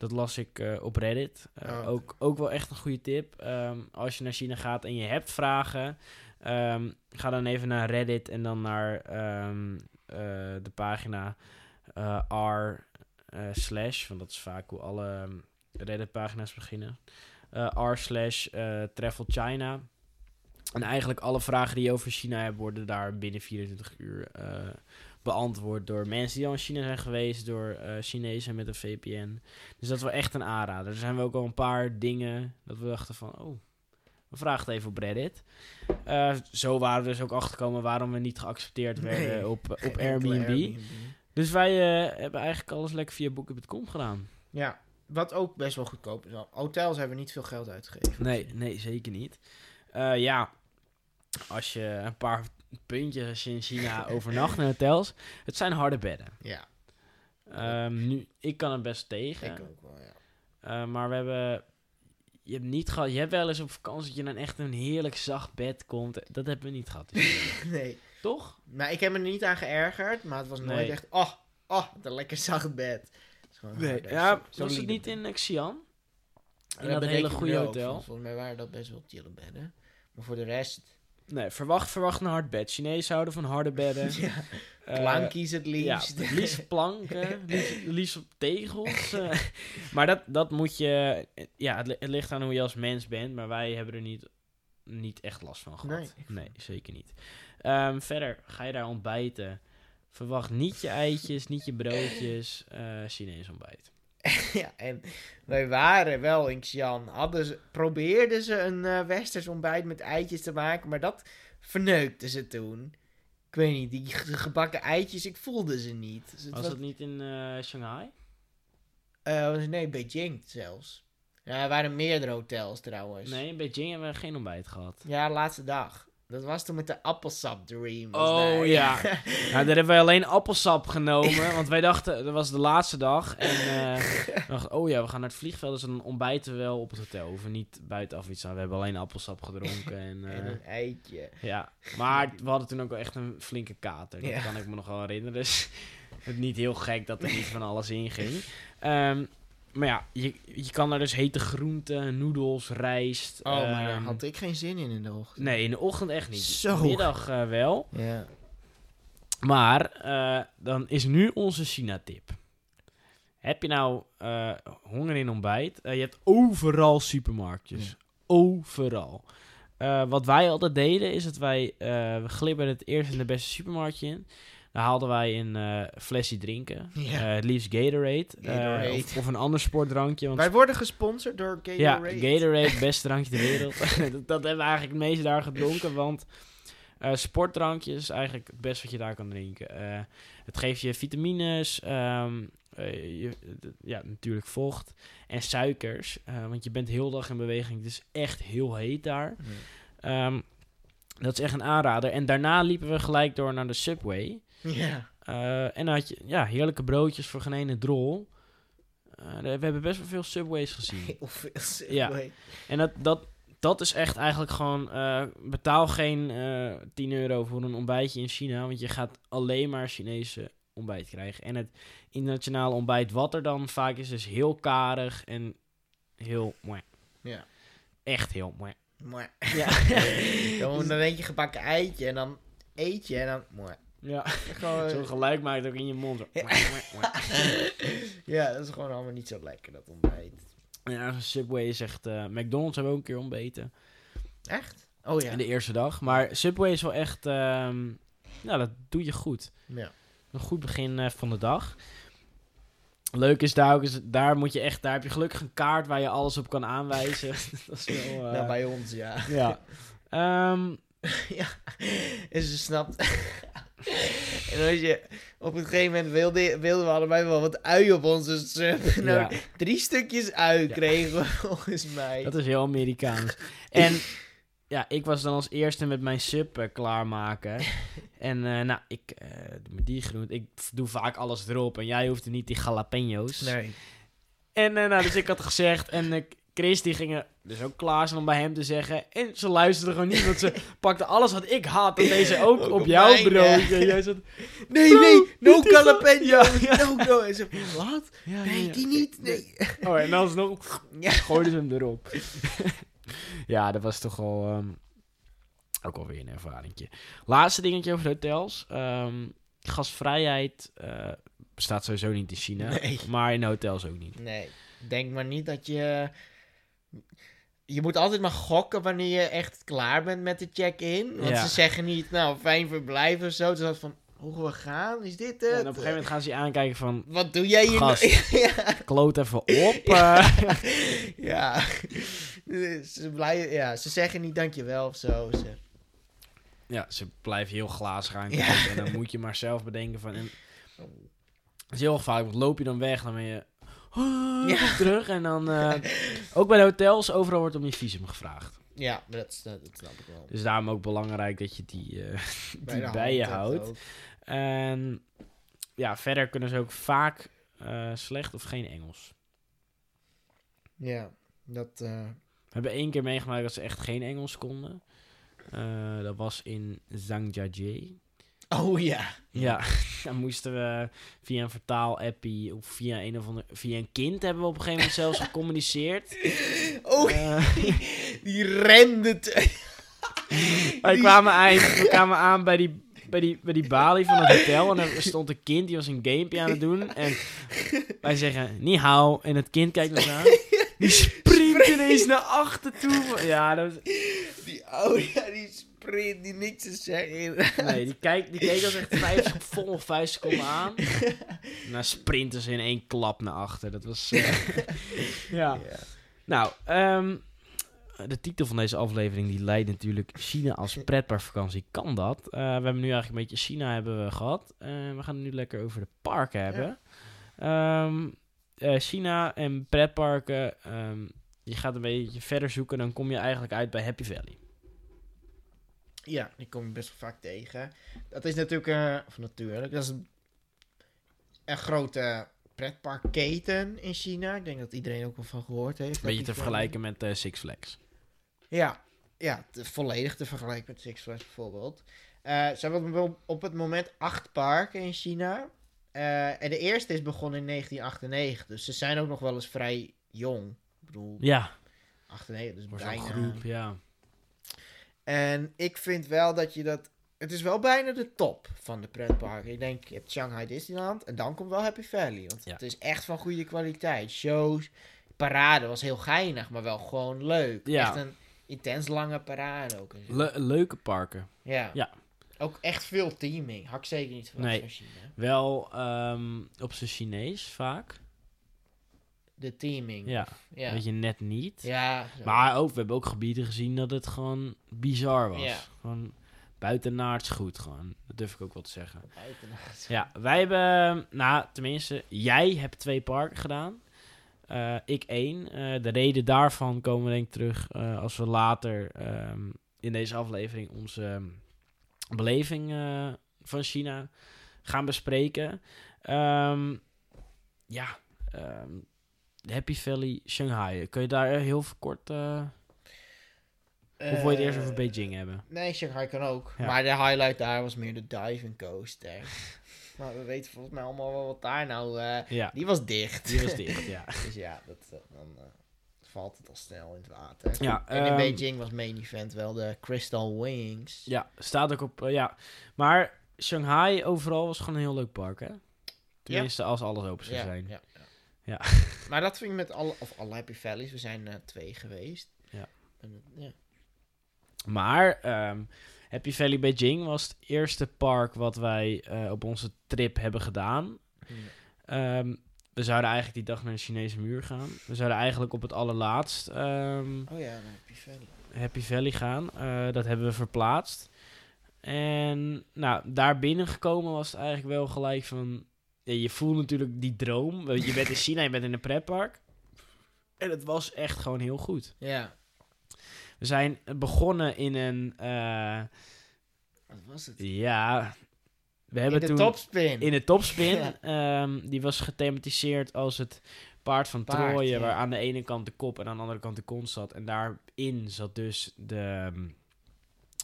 dat las ik eh, op Reddit. Eh, Oh. ook, ook wel echt een goede tip. Ehm, als je naar China gaat en je hebt vragen, ehm, ga dan even naar Reddit en dan naar ehm, eh, de pagina r slash, want dat is vaak hoe alle Reddit-pagina's beginnen. r slash travel China. En eigenlijk alle vragen die je over China hebt, worden daar binnen 24 uur beantwoord door mensen die al in China zijn geweest, door eh Chinezen met een VPN. Dus dat is wel echt een aanrader. Er zijn we ook al een paar dingen dat we dachten van, oh, we vragen het even op Reddit. Eh, zo waren we dus ook achtergekomen waarom we niet geaccepteerd werden Nee, op, op Airbnb. Dus wij eh, hebben eigenlijk alles lekker via Booking.com gedaan. Ja, wat ook best wel goedkoop is. Hotels hebben niet veel geld uitgegeven. Nee, nee, zeker niet. Ja, als je een paar puntjes als je in China overnacht in hotels, het zijn harde bedden. Ja, Ehm, nu, ik kan er best tegen. ik ook wel, ja. Eh, maar we hebben. Je hebt niet gehad. Je hebt wel eens op vakantie dat je dan echt een heerlijk zacht bed komt. Dat hebben we niet gehad. dus. Nee, Toch? maar ik heb me er niet aan geërgerd, maar het was nooit Nee. echt, oh, oh, een lekker zacht bed. Het harde, Ja, so- was het niet in bed. eh, Xi'an? In dat bedenk hele goede ook hotel? Volgens mij waren dat best wel chille bedden. Maar voor de rest, Nee, verwacht, verwacht een hard bed. Chinezen houden van harde bedden. ja, Eh, plankies het Ja, liefst. het liefst planken, liefst, liefst op tegels. eh. maar dat, dat moet je... Ja, het, li- het ligt aan hoe je als mens bent, maar wij hebben er niet, niet echt last van gehad. Nee, zeker niet. Ehm, verder, ga je daar ontbijten. Verwacht niet je eitjes, niet je broodjes. eh Chinees ontbijt. ja, en wij waren wel in Xi'an. Hadden ze, probeerden ze een eh, westers ontbijt met eitjes te maken, maar dat verneukten ze toen. Ik weet niet, die ge- gebakken eitjes, ik voelde ze niet. Dus het Was was, dat niet in eh, Shanghai? was- nee, Beijing zelfs. Ja, er waren meerdere hotels trouwens. Nee, in Beijing hebben we geen ontbijt gehad. Ja, laatste dag. Dat was toen met de appelsap dream. Oh, daar. ja. Nou, daar hebben wij alleen appelsap genomen. Want wij dachten, dat was de laatste dag. En eh, we dachten, oh ja, we gaan naar het vliegveld. Dus dan ontbijten we wel op het hotel. We hoeven niet buitenaf iets aan. We hebben alleen appelsap gedronken. En, eh, En een eitje. ja. Maar we hadden toen ook wel echt een flinke kater. Dat Ja. kan ik me nog wel herinneren. Dus het niet heel gek dat er niet van alles in ging. Ehm, maar ja, je, je kan daar dus hete groenten, noedels, rijst. Oh, maar daar ehm, had ik geen zin in in de ochtend. Nee, in de ochtend echt niet. Zo. Middag eh, wel. Ja. Maar eh, dan is nu onze China-tip. Heb je nou eh, honger in ontbijt? Je hebt overal supermarktjes. Ja. Overal. Wat wij altijd deden, is dat wij... we glibberden het eerst in de beste supermarktje in. Dan haalden wij een eh, flesje drinken. Ja. Eh, het liefst Gatorade. eh, Gatorade. of, of een ander sportdrankje. Want Wij worden gesponsord door ja, Gatorade. Gatorade, beste drankje ter wereld. dat, dat hebben we eigenlijk het meeste daar gedronken, want eh sportdrankje is eigenlijk het beste wat je daar kan drinken. Het geeft je vitamines, ehm, eh, je, ja, natuurlijk vocht en suikers, want je bent heel dag in beweging. Het is echt heel heet daar. Ehm, dat is echt een aanrader. En daarna liepen we gelijk door naar de Subway. Ja. Eh, en dan had je ja, heerlijke broodjes voor geen ene drol. Eh, we hebben best wel veel Subways gezien. Heel veel Ja. En dat, dat dat is echt eigenlijk gewoon... eh, betaal geen eh 10 euro voor een ontbijtje in China. Want je gaat alleen maar Chinese ontbijt krijgen. En het internationale ontbijt wat er dan vaak is, is heel karig en heel... mooi. Ja. Echt heel mooi. Maar, Ja. dan, dan eet je gebakken eitje en dan eet je en dan... Maar, ja. gewoon, Zo'n geluid maakt ook in je mond. Zo. ja, dat is gewoon allemaal niet zo lekker, dat ontbijt. Ja, Subway is echt... eh, McDonald's hebben we ook een keer ontbeten. Echt? Oh ja. In de eerste dag. Maar Subway is wel echt... ehm nou, dat doe je goed. ja. Een goed begin eh, van de dag. Leuk is daar ook, is, daar moet je echt, daar heb je gelukkig een kaart waar je alles op kan aanwijzen. dat is wel, eh, Nou, bij ons, ja. ja. Ehm, ja. En ze snapt. En als je op een gegeven moment wilde, wilden we allebei wel wat ui op onze sub. Nou, ja, drie stukjes ui Ja. kregen we volgens mij. dat is heel Amerikaans. En ja, ik was dan als eerste met mijn sub eh, klaarmaken. en eh, nou, ik eh, doe met die groente. Ik doe vaak alles erop en jij hoeft er niet die jalapenos. Nee. En nou, dus ik had gezegd en eh, Chris die ging er dus ook klaar zijn om bij hem te zeggen. En ze luisterde gewoon niet, want ze pakte alles wat ik had en deze ook, Ook op op jouw brood. En jij zat, Nee, nee, no is wel- jalapeno. Ja, No, no. En ze, wat? ja, Nee, die niet. Nee. Oh, en alsnog Ja. gooiden ze hem erop. ja, dat was toch al ehm, ook alweer een ervaringje. Laatste dingetje over de hotels. Ehm, gasvrijheid eh, bestaat sowieso niet in China. Nee. Maar in hotels ook niet. Nee, denk maar niet dat je... Je moet altijd maar gokken wanneer je echt klaar bent met de check-in. Want Ja. ze zeggen niet, nou, fijn verblijf of zo. Ze dat van, hoe we gaan? Is dit het? En op een gegeven moment gaan ze je aankijken van... Wat doe jij hier? Gast. ja. Kloot even op. eh. ja. ze, blijven, ja, ze zeggen niet dankjewel of zo. Ze, Ja, ze blijven heel glazig. En dan moet je maar zelf bedenken van... En, het is heel gevaarlijk, want loop je dan weg, dan ben je... "Ah, Ja. terug en dan... eh, ook bij de hotels, overal wordt om je visum gevraagd. ja, dat, dat, dat snap ik wel. Dus daarom ook belangrijk dat je die, eh, die bij je houdt. En ja, verder kunnen ze ook vaak eh, slecht of geen Engels. Ja, dat... We hebben één keer meegemaakt dat ze echt geen Engels konden. Dat was in Zhangjiajie. Oh ja. Ja, dan moesten we via een vertaal-appie of via een of ander, via een kind hebben we op een gegeven moment zelfs gecommuniceerd. Oh, Eh, die rende... te- wij, kwamen eind, we kwamen aan bij die, bij, die, bij die balie van het hotel en er stond een kind die was een gamepje aan het doen. En wij zeggen, ni hao. En het kind kijkt ons aan. Die springt ineens naar achter toe. Ja, dat was, Die oude, ja, die sprint, die niks te zeggen. Nee, die, kijk, die keek ons echt vijf, vol vijf seconden aan. En dan sprinten ze in één klap naar achter. Dat was... eh, ja. Ja. Nou, ehm, de titel van deze aflevering die leidt natuurlijk China als pretparkvakantie. Kan dat? Eh, we hebben nu eigenlijk een beetje China hebben we gehad. Eh, we gaan het nu lekker over de parken hebben. Ehm, eh, China en pretparken. ehm, je gaat een beetje verder zoeken, dan kom je eigenlijk uit bij Happy Valley. Ja, die kom je best wel vaak tegen. Dat is natuurlijk, eh, of natuurlijk, dat is een, een grote pretparkketen in China. Ik denk dat iedereen ook wel van gehoord heeft. Een beetje te vergelijken met eh, Six Flags. Ja, ja te- volledig te vergelijken met Six Flags bijvoorbeeld. Eh, ze hebben op- op het moment acht parken in China. En de eerste is begonnen in 1998. Dus ze zijn ook nog wel eens vrij jong. Ik bedoel, Ja, 98, dus bijna. groep, ja. En ik vind wel dat je dat... Het is wel bijna de top van de pretparken. Ik denk, je hebt Shanghai Disneyland en dan komt wel Happy Valley. Want Ja. het is echt van goede kwaliteit. Shows, parade was heel geinig, maar wel gewoon leuk. Ja. Echt een intens lange parade ook. Le- leuke parken. ja. Ja. Ook echt veel teaming. Had ik zeker niet Nee. van China. Wel ehm, op zijn Chinees vaak. De teaming. Ja, Ja. weet je net niet. Ja. zo. Maar ook, we hebben ook gebieden gezien dat het gewoon bizar was. Ja. Gewoon buitenaards goed gewoon. Dat durf ik ook wel te zeggen. Buitenaard. Ja, wij hebben, nou tenminste, jij hebt twee parken gedaan. Eh, ik één. Eh, de reden daarvan komen we denk ik terug eh, als we later ehm, in deze aflevering onze ehm, beleving van China gaan bespreken. Ehm, ja, Happy Valley Shanghai. Kun je daar heel kort... eh, Of wil je het eerst Eh, over Beijing hebben? Nee, Shanghai kan ook. Ja. Maar de highlight daar was meer de diving coaster. maar we weten volgens mij allemaal wel wat daar nou... eh, Ja, die was dicht. die was dicht, ja. dus ja, dat, eh, dan eh, valt het al snel in het water. Ja, en in ehm, Beijing was main event wel de Crystal Wings. Ja, staat ook op, eh, ja. Maar Shanghai overal was gewoon een heel leuk park, hè? Tenminste, als alles open zou zijn. Ja, Ja. maar dat vind ik met alle, of alle Happy Valleys. We zijn eh, twee geweest. Ja. En, ja. Maar ehm, Happy Valley Beijing was het eerste park wat wij eh, op onze trip hebben gedaan. Ehm, we zouden eigenlijk die dag naar de Chinese muur gaan. We zouden eigenlijk op het allerlaatst ehm, Oh ja, naar Happy Valley. Happy Valley gaan. Eh, dat hebben we verplaatst. En nou, daar binnengekomen was het eigenlijk wel gelijk van... ja, je voelt natuurlijk die droom. Want Je bent in China, je bent in een pretpark. En het was echt gewoon heel goed. Ja. We zijn begonnen in een... eh, Wat was het? ja, we In hebben de toen... topspin. In de topspin. Ja. ehm, die was gethematiseerd als het paard van Paard, Troje. ja. Waar aan de ene kant de kop en aan de andere kant de kont zat. En daarin zat dus de,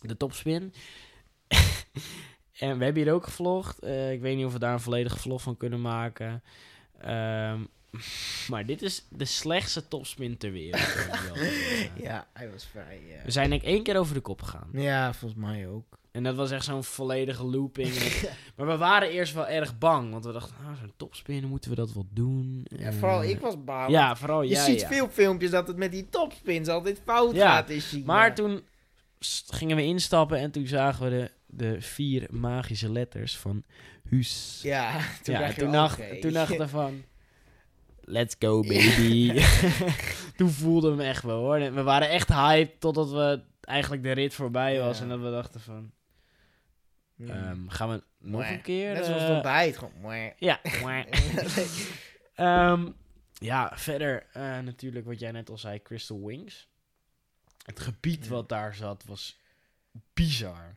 de topspin. en we hebben hier ook gevlogd. Eh, ik weet niet of we daar een volledige vlog van kunnen maken. Ehm, maar dit is de slechtste topspin ter wereld. Ja, hij was vrij... eh, We zijn denk ik één keer over de kop gegaan. Ja, volgens mij ook. En dat was echt zo'n volledige looping. Maar we waren eerst wel erg bang. Want we dachten, nou, zo'n topspinnen, moeten we dat wel doen? Ja, vooral Eh, ik was bang. Ja, vooral je jij, ziet ja. veel filmpjes dat het met die topspins altijd fout Ja, gaat in China. Maar toen gingen we instappen en toen zagen we de, de vier magische letters van Huus. Ja, toen ja, toen, dacht, toen we van... Let's go, baby. toen voelden we hem echt wel, hoor. We waren echt hyped totdat we eigenlijk de rit voorbij was. Ja. En dat we dachten van... Ehm, gaan we nog Mwah. een keer... Net zoals eh, het ontbijt. Gewoon, mwah. Ja. Ehm, ja, verder eh, natuurlijk wat jij net al zei, Crystal Wings. Het gebied Ja. wat daar zat was bizar.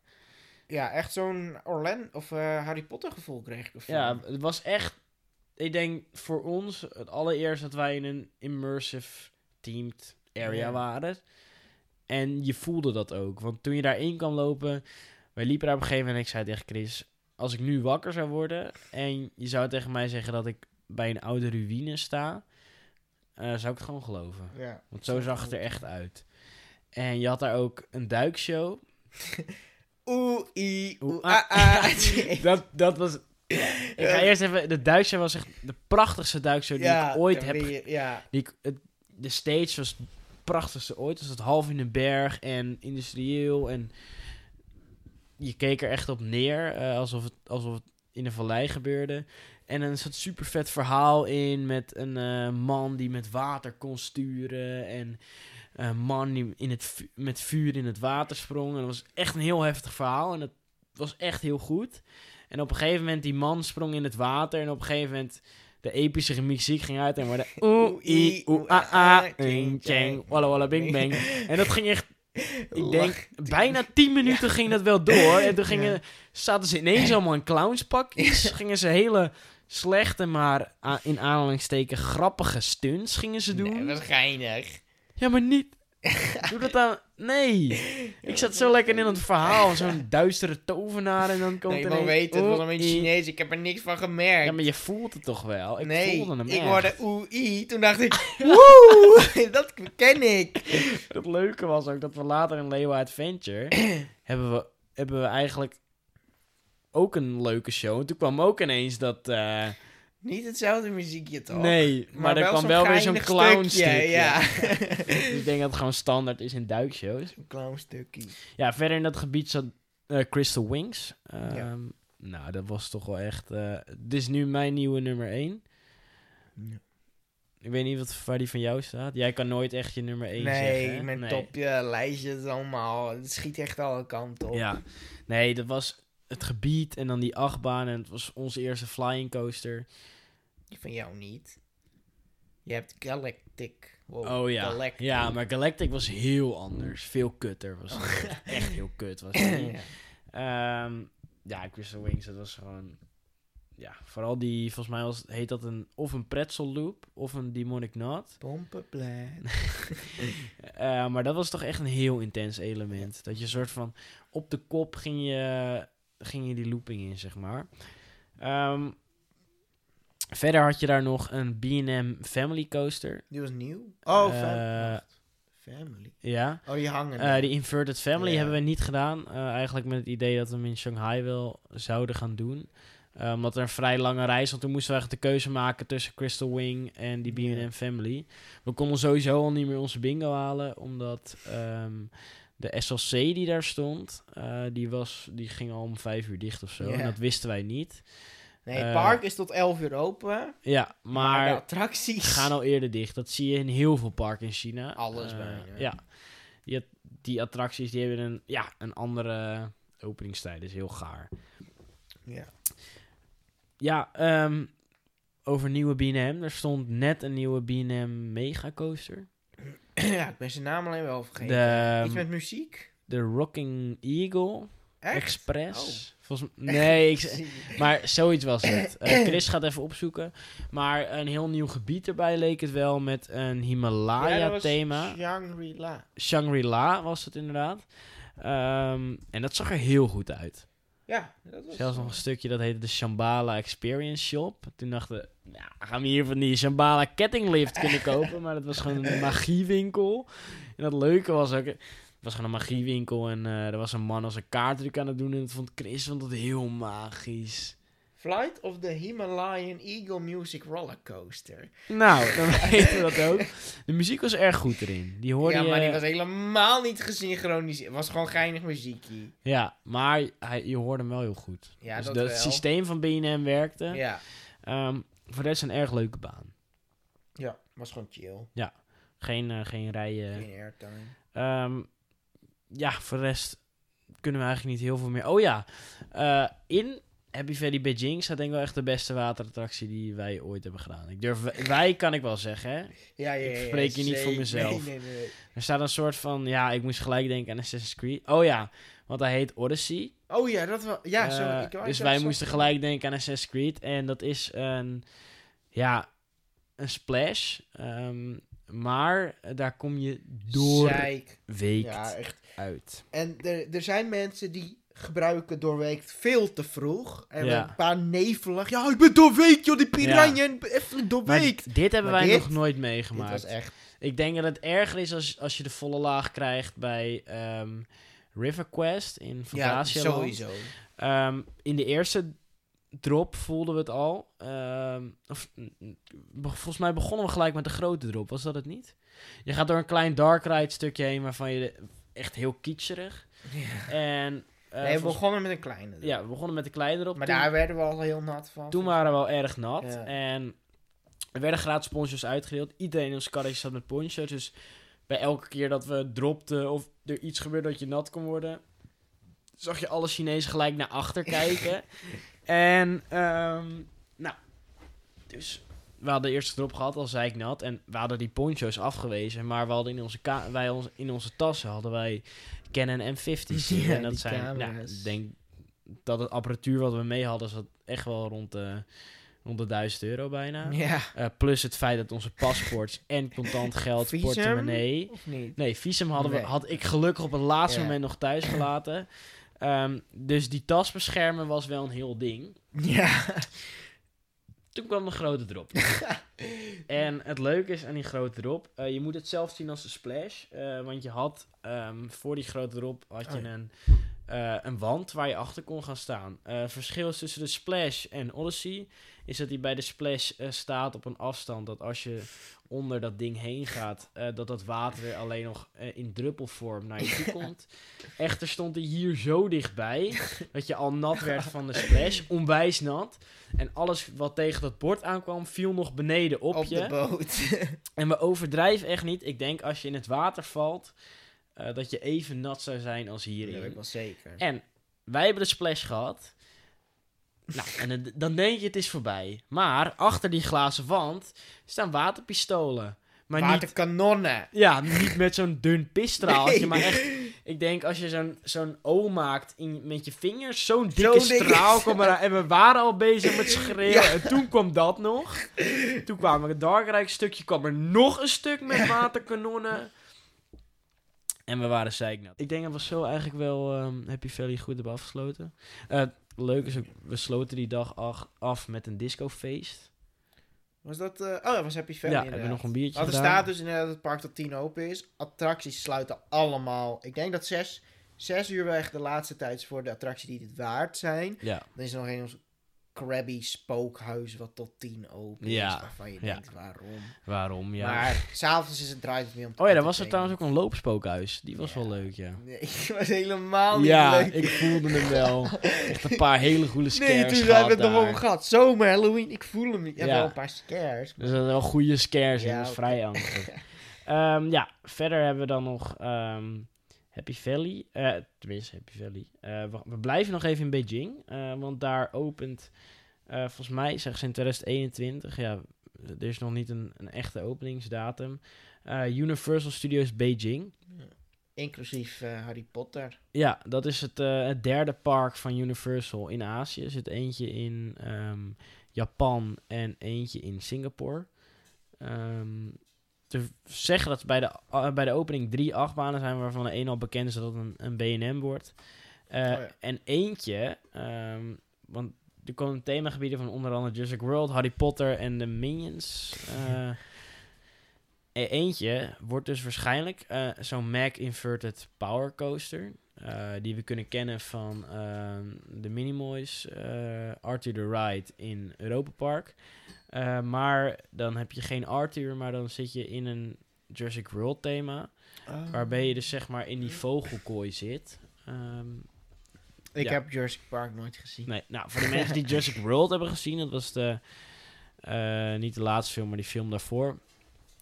Ja, echt zo'n Orlando of eh, Harry Potter gevoel kreeg ik ervan. Ja, het was echt... Ik denk voor ons het allereerst dat wij in een immersive teamed area Ja. waren. En je voelde dat ook. Want toen je daarin kwam lopen... Wij liepen daar op een gegeven moment en ik zei tegen Chris... Als ik nu wakker zou worden en je zou tegen mij zeggen dat ik bij een oude ruïne sta... eh, zou ik het gewoon geloven. ja. Want zo zag het er echt uit. En je had daar ook een duikshow. I, oeh, ah, ah. Dat, dat was... Ik ga eerst even... De duikshow was echt de prachtigste duikshow die ja, ik ooit heb... je- Ja, Die ik, het, de stage was het prachtigste ooit. Dus het half in een berg en industrieel. En je keek er echt op neer. eh, alsof, het, alsof het in een vallei gebeurde. En er zat super vet verhaal in met een eh, man die met water kon sturen. En een man die in het vu- met vuur in het water sprong. En dat was echt een heel heftig verhaal. En het was echt heel goed. En op een gegeven moment, die man sprong in het water. En op een gegeven moment, de epische muziek ging uit. En worden oeh, i, oeh, ah, ah, ching, ching, walla, walla, bing, bang. En dat ging echt, ik denk, bijna 10 minuten ging dat wel door. En toen gingen, Ja. zaten ze ineens allemaal in clownspakjes. Gingen ze hele slechte, maar a- in aanhalingsteken grappige stunts gingen ze doen. Nee, dat was geinig. Ja, maar niet. Doe dat dan. Nee. Ik zat zo lekker in het verhaal. Zo'n duistere tovenaar. En dan komt Nee, er een- weet, het was een. Chinees. Ik heb er niks van gemerkt. Ja, maar je voelt het toch wel? Ik nee, voelde hem ik echt. hoorde oeh, i. Toen dacht ik, woe, dat ken ik. Het leuke was ook dat we later in Leo Adventure... hebben, we, hebben we eigenlijk ook een leuke show. En toen kwam ook ineens dat... eh, Niet hetzelfde muziekje toch? nee, maar, er kwam wel weer zo'n geinig clown stukje, stukje. Ja. ik denk dat het gewoon standaard is in duikshows. Zo'n clown stukje. Ja, verder in dat gebied zat eh, Crystal Wings. Ehm, Ja. Nou, dat was toch wel echt... eh dit is nu mijn nieuwe nummer 1. Ik weet niet wat, waar die van jou staat. Jij kan nooit echt je nummer 1 Nee, zeggen. hè? mijn Nee. topje, lijstje, het is allemaal. Het schiet echt alle kanten op. Ja. Nee, dat was het gebied en dan die achtbaan. En het was onze eerste flying coaster. Die van jou niet. Je hebt Galactic. Wow, Oh ja. Galactic. Ja, maar Galactic was heel anders. Veel kutter was het. Echt heel kut was het. Ja. Ehm, ja, Crystal Wings, dat was gewoon... ja, vooral die, volgens mij was, heet dat een, of een pretzel loop of een demonic knot. Pompenplan. Eh, maar dat was toch echt een heel intens element. Dat je soort van op de kop ging je, ging je die looping in, zeg maar. Ehm, verder had je daar nog een B&M Family Coaster. Die was nieuw. Oh, wacht. Family. Ja. Oh, die hangen. Eh, die Inverted Family Ja. hebben we niet gedaan. Eh, eigenlijk met het idee dat we hem in Shanghai wel zouden gaan doen. Omdat er een vrij lange reis, want toen moesten we echt de keuze maken tussen Crystal Wing en die B&M Ja. Family. We konden sowieso al niet meer onze bingo halen, omdat ehm, de SLC die daar stond, eh, die, was, die ging al om vijf uur dicht of zo. En dat wisten wij niet. nee, het eh, park is tot 11 uur open. Ja, Maar, maar de attracties. gaan al eerder dicht. Dat zie je in heel veel parken in China. Alles Eh, bijna. Ja. Die, die attracties die hebben een, ja, een andere openingstijd. is heel gaar. Ja. Ja, ehm, over nieuwe B&M. Er stond net een nieuwe B&M Mega Coaster. ja, ik ben zijn naam alleen wel vergeten. De, Iets met muziek? de Rocking Eagle Echt? Express. Volgens m- nee, ik, maar zoiets was het. Eh, Chris gaat even opzoeken. Maar een heel nieuw gebied erbij leek het wel met een Ja, Himalaya-thema. Shangri-La. Shangri-La was het inderdaad. Ehm, en dat zag er heel goed uit. Ja, dat was... Zelfs nog een stukje dat heette de Shambhala Experience Shop. Toen dachten we, ja, gaan we hier van die Shambhala kettinglift kunnen kopen. Maar dat was gewoon een magiewinkel. En dat leuke was ook, het was gewoon een magiewinkel. En eh, er was een man als een kaartdruk aan het doen. En dat vond Chris vond dat heel magisch. Flight of the Himalayan Eagle Music Roller Coaster. Nou, dan weten we dat ook. De muziek was erg goed erin. Die hoorde ja, je... maar die was helemaal niet gesynchroniseerd. Het was gewoon geinig muziekje. Ja, maar hij, je hoorde hem wel heel goed. Ja, dus dat wel. systeem van B&M werkte. Ja. Ehm, voor de rest een erg leuke baan. Ja, was gewoon chill. Geen, eh, geen rijen. Geen airtime. Ehm, ja, voor de rest kunnen we eigenlijk niet heel veel meer. Oh ja, eh, in Happy Valley Beijing staat denk ik wel echt de beste waterattractie die wij ooit hebben gedaan. Ik durf, wij kan ik wel zeggen, hè. Ja, ja, ja. Ik spreek hier niet voor mezelf. Nee, nee, nee. Er staat een soort van, ja, ik moest gelijk denken aan Assassin's Creed. Oh ja, want hij heet Odyssey. Oh ja, dat was... Ja, Eh, zo. Ik wou dus wij moesten gelijk denken aan Assassin's Creed. En dat is een, ja, een splash. Ehm, maar daar kom je door Zeik. weekt Ja, echt. uit. En er, er zijn mensen die gebruiken doorweekt veel te vroeg. En Ja. een paar nevelig. Ja, ik ben doorweekt, joh, die piranha. en Even Maar doorweekt. dit hebben Maar wij dit- nog nooit Dit meegemaakt. was echt... Ik denk dat het erger is als, als je de volle laag krijgt bij ehm, River Quest in Ja, Fantasialand. sowieso. Ehm, in de eerste drop voelden we het al. Ehm, of, volgens mij begonnen we gelijk met de grote drop, was dat het niet? Je gaat door een klein dark ride stukje heen waarvan je de- echt heel kitscherig. Ja. En nee, we begonnen met een kleine. ja, we begonnen met de kleine drop. Maar Toen- daar werden we al heel nat van. toen waren we wel erg nat. Ja. En er werden gratis poncho's uitgedeeld. Iedereen in ons karretje zat met poncho's. Dus bij elke keer dat we dropten of er iets gebeurde dat je nat kon worden... zag je alle Chinezen gelijk naar achter kijken. en, ehm, nou... Dus we hadden de eerste drop gehad, al zei ik nat. En we hadden die poncho's afgewezen. Maar we hadden in onze, wij ons, in onze tassen hadden wij Canon M50's. Ja, en dat zijn, nou, ik denk dat het apparatuur wat we mee hadden, zat echt wel rond de, rond de 1000 euro bijna. Ja. Eh, plus het feit dat onze paspoorts en contant geld, Visum? portemonnee... Of niet? Nee, visum hadden we, had ik gelukkig op het laatste Ja. moment nog thuis gelaten. Ehm, dus die tas beschermen was wel een heel ding. Ja. Toen kwam de grote drop. en het leuke is aan die grote drop, eh, je moet het zelf zien als een splash. eh, want je had ehm, voor die grote drop had je Oh ja. een, eh, een wand waar je achter kon gaan staan. Verschil tussen de splash en Odyssey is dat hij bij de splash eh, staat op een afstand dat als je onder dat ding heen gaat, eh, dat dat water weer alleen nog eh, in druppelvorm naar je toe komt. Echter stond hij hier zo dichtbij dat je al nat werd van de splash, onwijs nat. En alles wat tegen dat bord aankwam, viel nog beneden op, Op je. de boot. En we overdrijven echt niet. Ik denk als je in het water valt, dat je even nat zou zijn als dat weet ik hierin. wel zeker. En wij hebben de splash gehad. Nou, en het- dan denk je het is voorbij. Maar achter die glazen wand staan waterpistolen. Maar niet, Waterkanonnen. ja, niet met zo'n dun pisstraaltje, Nee. maar echt... Ik denk als je zo'n zo'n O maakt in, met je vingers, zo'n dikke straal eraan. En we waren al bezig met schreeuwen. En toen kwam dat nog. Toen kwam er het Darkrijk stukje, kwam er nog een stuk met waterkanonnen. En we waren zeiknat. Ik denk dat we zo eigenlijk wel ehm, Happy Valley goed hebben afgesloten. Eh, leuk is ook, we sloten die dag af met een discofeest. Was dat... eh, oh, dat was Happy Valley ja, hebben we nog een biertje er gedaan. staat dus inderdaad dat het park tot 10 open is. Attracties sluiten allemaal. Ik denk dat 6, 6 uur weg de laatste tijd is voor de attracties die het waard zijn. Ja, Dan is er nog een ons Krabby spookhuis wat tot 10 open Ja, is. Waarvan je ja. denkt, waarom? waarom? Ja. Maar s'avonds is het draait het meer om te oh ja, daar was er trouwens ook een loopspookhuis. Die was Ja. wel leuk, ja. Nee, het was helemaal niet Ja, leuk. ik voelde hem wel. Echt een paar hele goede scares Nee, toen hebben we het nog over gehad. Zomer, Halloween, ik voel hem niet. Ja, Ja. wel een paar scares. Dus dat zijn wel goede scares en Ja, dat is vrij angstig. Ehm, ja, verder hebben we dan nog ehm, Happy Valley. eh tenminste, Happy Valley. Eh, we, we blijven nog even in Beijing. eh, want daar opent, volgens mij zeggen ze in 2021. Ja, er is nog niet een, een echte openingsdatum. Universal Studios Beijing. Inclusief Harry Potter. Ja, dat is het, het derde park van Universal in Azië. Er zit eentje in ehm, Japan en eentje in Singapore. Ehm te zeggen dat bij de, ah, bij de opening drie achtbanen zijn, waarvan de één al bekend is dat het een, een B&M wordt. Eh, Oh ja. En eentje, ehm, want er komen themagebieden van onder andere Jurassic World, Harry Potter en de Minions. Eh, e- eentje wordt dus waarschijnlijk eh, zo'n Mac Inverted Power Coaster. eh, die we kunnen kennen van ehm, de Minimoys, eh Arthur the Ride in Europa Park. Eh, maar dan heb je geen Arthur, maar dan zit je in een Jurassic World thema. Waarbij je dus zeg maar in die vogelkooi zit. Ehm, Ik ja. heb Jurassic Park nooit gezien. Nee, nou, voor de mensen die Jurassic World hebben gezien, dat was de, eh, niet de laatste film, maar die film daarvoor.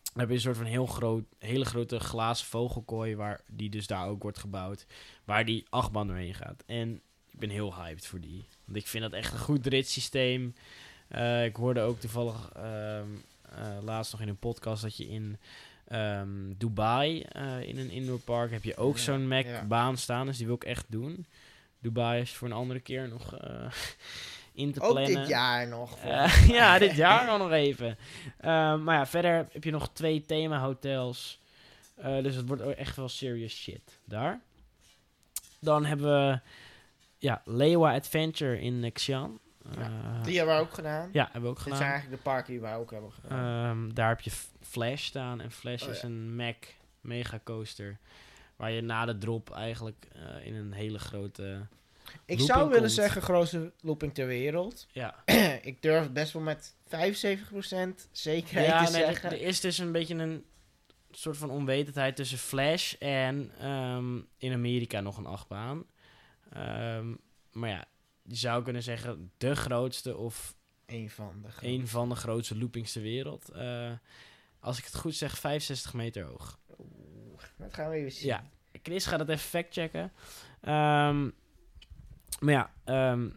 Dan heb je een soort van heel groot, hele grote glazen vogelkooi, waar die dus daar ook wordt gebouwd, waar die achtbaan doorheen gaat. En ik ben heel hyped voor die, want ik vind dat echt een goed ritssysteem. Eh ik hoorde ook toevallig ehm, eh, laatst nog in een podcast dat je in ehm, Dubai, eh, in een indoor park, heb je ook Ja, zo'n Mac ja. baan staan, dus die wil ik echt doen. Dubai is voor een andere keer nog in te Ook plannen. dit jaar nog. Ja, dit jaar nog even. Eh, maar ja, verder heb je nog twee themahotels. Eh dus het wordt ook echt wel serious shit daar. Dan hebben we ja, Lewa Adventure in Xi'an. Eh, Die hebben we ook gedaan. ja, hebben we ook Dit zijn gedaan. eigenlijk de parken die wij ook hebben gedaan. Ehm, daar heb je Flash staan. En Flash Oh, is ja. een Mac mega coaster. Waar je na de drop eigenlijk eh, in een hele grote... ik zou willen komt. zeggen grootste looping ter wereld. Ja, ik durf best wel met 75% zekerheid ja te nee, er, zeggen. er is dus een beetje een soort van onwetendheid tussen Flash en ehm, in Amerika nog een achtbaan. Ehm, maar ja, je zou kunnen zeggen de grootste of Eén van de grootste. een van de grootste loopings ter wereld. Eh, als ik het goed zeg, 65 meter hoog. Oeh, dat gaan we even zien. Ja. Chris gaat het even factchecken. Ehm maar ja, ehm,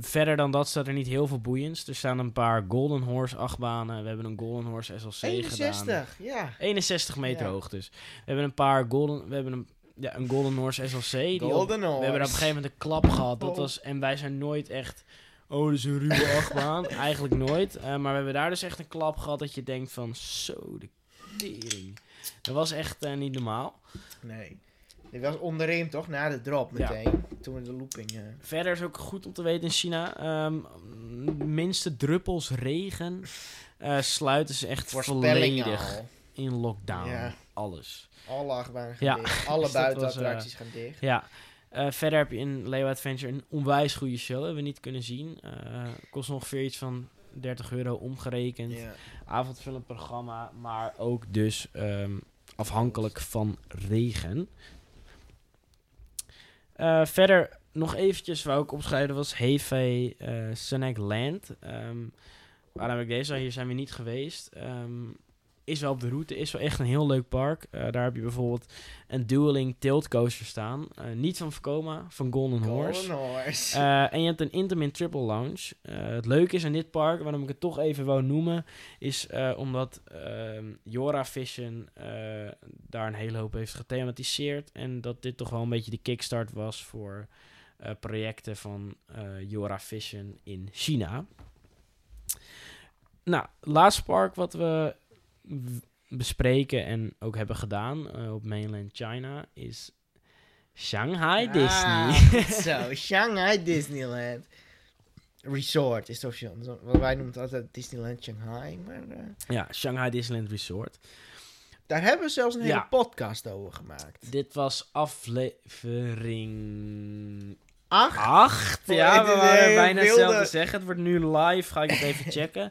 verder dan dat staat er niet heel veel boeiends. Er staan een paar Golden Horse achtbanen. We hebben een Golden Horse SLC gedaan. 61, ja. 61 meter Ja. hoog dus. We hebben een paar Golden... We hebben een, ja, een Golden Horse SLC. Die op- we hebben op een gegeven moment een klap gehad. Dat Oh. was, en wij zijn nooit echt... Oh, dat is een ruwe achtbaan. Eigenlijk nooit. Eh, maar we hebben daar dus echt een klap gehad dat je denkt van... Zo, de tering. Dat was echt eh, niet normaal. Nee. Dit was onderin toch? Na de drop Ja. meteen. Toen we de looping... eh, Verder is ook goed om te weten in China. ehm, minste druppels regen sluiten ze echt volledig al. In lockdown. Ja. Alles. Alle achtbanen gaan Ja. dicht. Alle Dus was, buitenattracties gaan dicht. Ja. Eh, verder heb je in Leo Adventure een onwijs goede show. Hebben we niet kunnen zien. Eh, kost ongeveer iets van 30 euro omgerekend. Avondvullend programma. Maar ook dus ehm, afhankelijk van regen. Eh, verder nog eventjes wou ik opschrijven was Hefe uh, Land. Ehm, waarom heb ik deze? Hier zijn we niet geweest. Ehm, is wel op de route, is wel echt een heel leuk park. Eh, daar heb je bijvoorbeeld een dueling tilt coaster staan. Eh, niet van Vekoma, van Golden Horse. Golden Horse. Eh, en je hebt een Intamin Triple Lounge. Het leuke is aan dit park, waarom ik het toch even wou noemen, is omdat ehm Jora Vision daar een hele hoop heeft gethematiseerd. En dat dit toch wel een beetje de kickstart was voor projecten van Jora Vision in China. Nou, laatste park wat we bespreken en ook hebben gedaan eh, op mainland China is Shanghai Ah, Disney. Zo, Shanghai Disneyland. Resort is het officieel. Wij noemen het altijd Disneyland Shanghai. Maar eh, ja, Shanghai Disneyland Resort. daar hebben we zelfs een hele podcast over gemaakt. Dit was aflevering Ach, 8. Oh, Ja, dit we waren een bijna hetzelfde zeggen. Het wordt nu live, ga ik het even checken.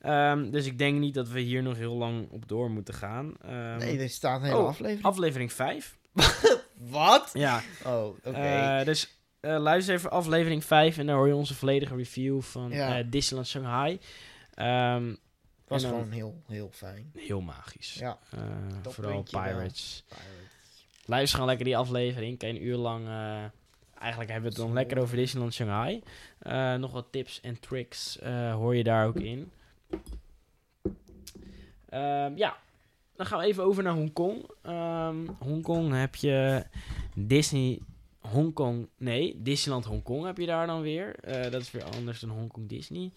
Ehm, dus ik denk niet dat we hier nog heel lang op door moeten gaan. Ehm, nee, er staat een hele oh, aflevering. Aflevering 5. Wat? Ja, Oh, oké. eh, dus eh, luister even aflevering 5 en dan hoor je onze volledige review van Ja. eh, Disneyland Shanghai. Ehm, was dan- gewoon heel, heel fijn. heel magisch. Ja, vooral. Pirates. Pirates. Luister gewoon lekker die aflevering. Kan een uur lang... eigenlijk hebben we het dan lekker over Disneyland Shanghai. Nog wat tips en tricks hoor je daar ook in. Ehm, ja, dan gaan we even over naar Hongkong. Ehm Hongkong heb je Disney... Hongkong, nee, Disneyland Hongkong heb je daar dan weer. Eh, dat is weer anders dan Hongkong Disney.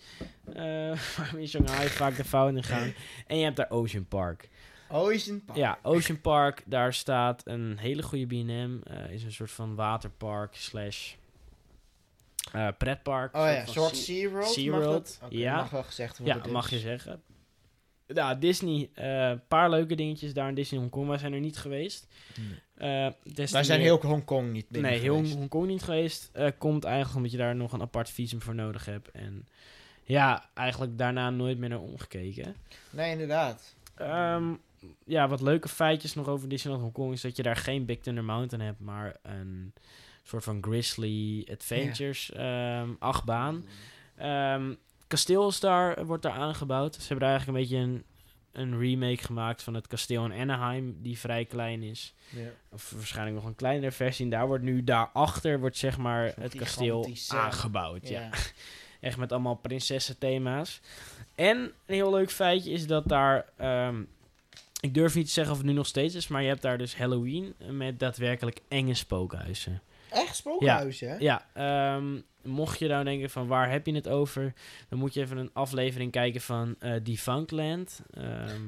Eh waar we in Shanghai vaak de fout in gaan. En je hebt daar Ocean Park. Ocean Park. Ja, Ocean Park, daar staat een hele goede B&M. eh, is een soort van waterpark slash eh, pretpark. Oh soort ja, soort sea- SeaWorld. SeaWorld, Mag ja. mag wel gezegd worden. Ja, mag je zeggen. Ja, Disney, een paar leuke dingetjes daar in Disney Hongkong. Wij zijn er niet geweest. Eh, des te Wij zijn heel Hongkong niet binnen Nee, heel. Hongkong niet geweest. Eh, komt eigenlijk omdat je daar nog een apart visum voor nodig hebt. En ja, eigenlijk daarna nooit meer naar omgekeken. Nee, inderdaad. Ehm, ja, wat leuke feitjes nog over Disneyland Hongkong is dat je daar geen Big Thunder Mountain hebt, maar een soort van Grizzly Adventures ehm, achtbaan. Ehm, kasteel is daar, wordt daar aangebouwd. Ze hebben daar eigenlijk een beetje een, een remake gemaakt van het kasteel in Anaheim, die vrij klein is. Of waarschijnlijk nog een kleinere versie. En daar wordt nu daarachter wordt zeg maar Zo'n het kasteel aangebouwd. Ja. Ja. Echt met allemaal prinsessenthema's. En een heel leuk feitje is dat daar... ehm, ik durf niet te zeggen of het nu nog steeds is, maar je hebt daar dus Halloween met daadwerkelijk enge spookhuizen. Echt spookhuizen, hè? Ja, ehm, mocht je nou denken van waar heb je het over, dan moet je even een aflevering kijken van eh Defunctland. Ehm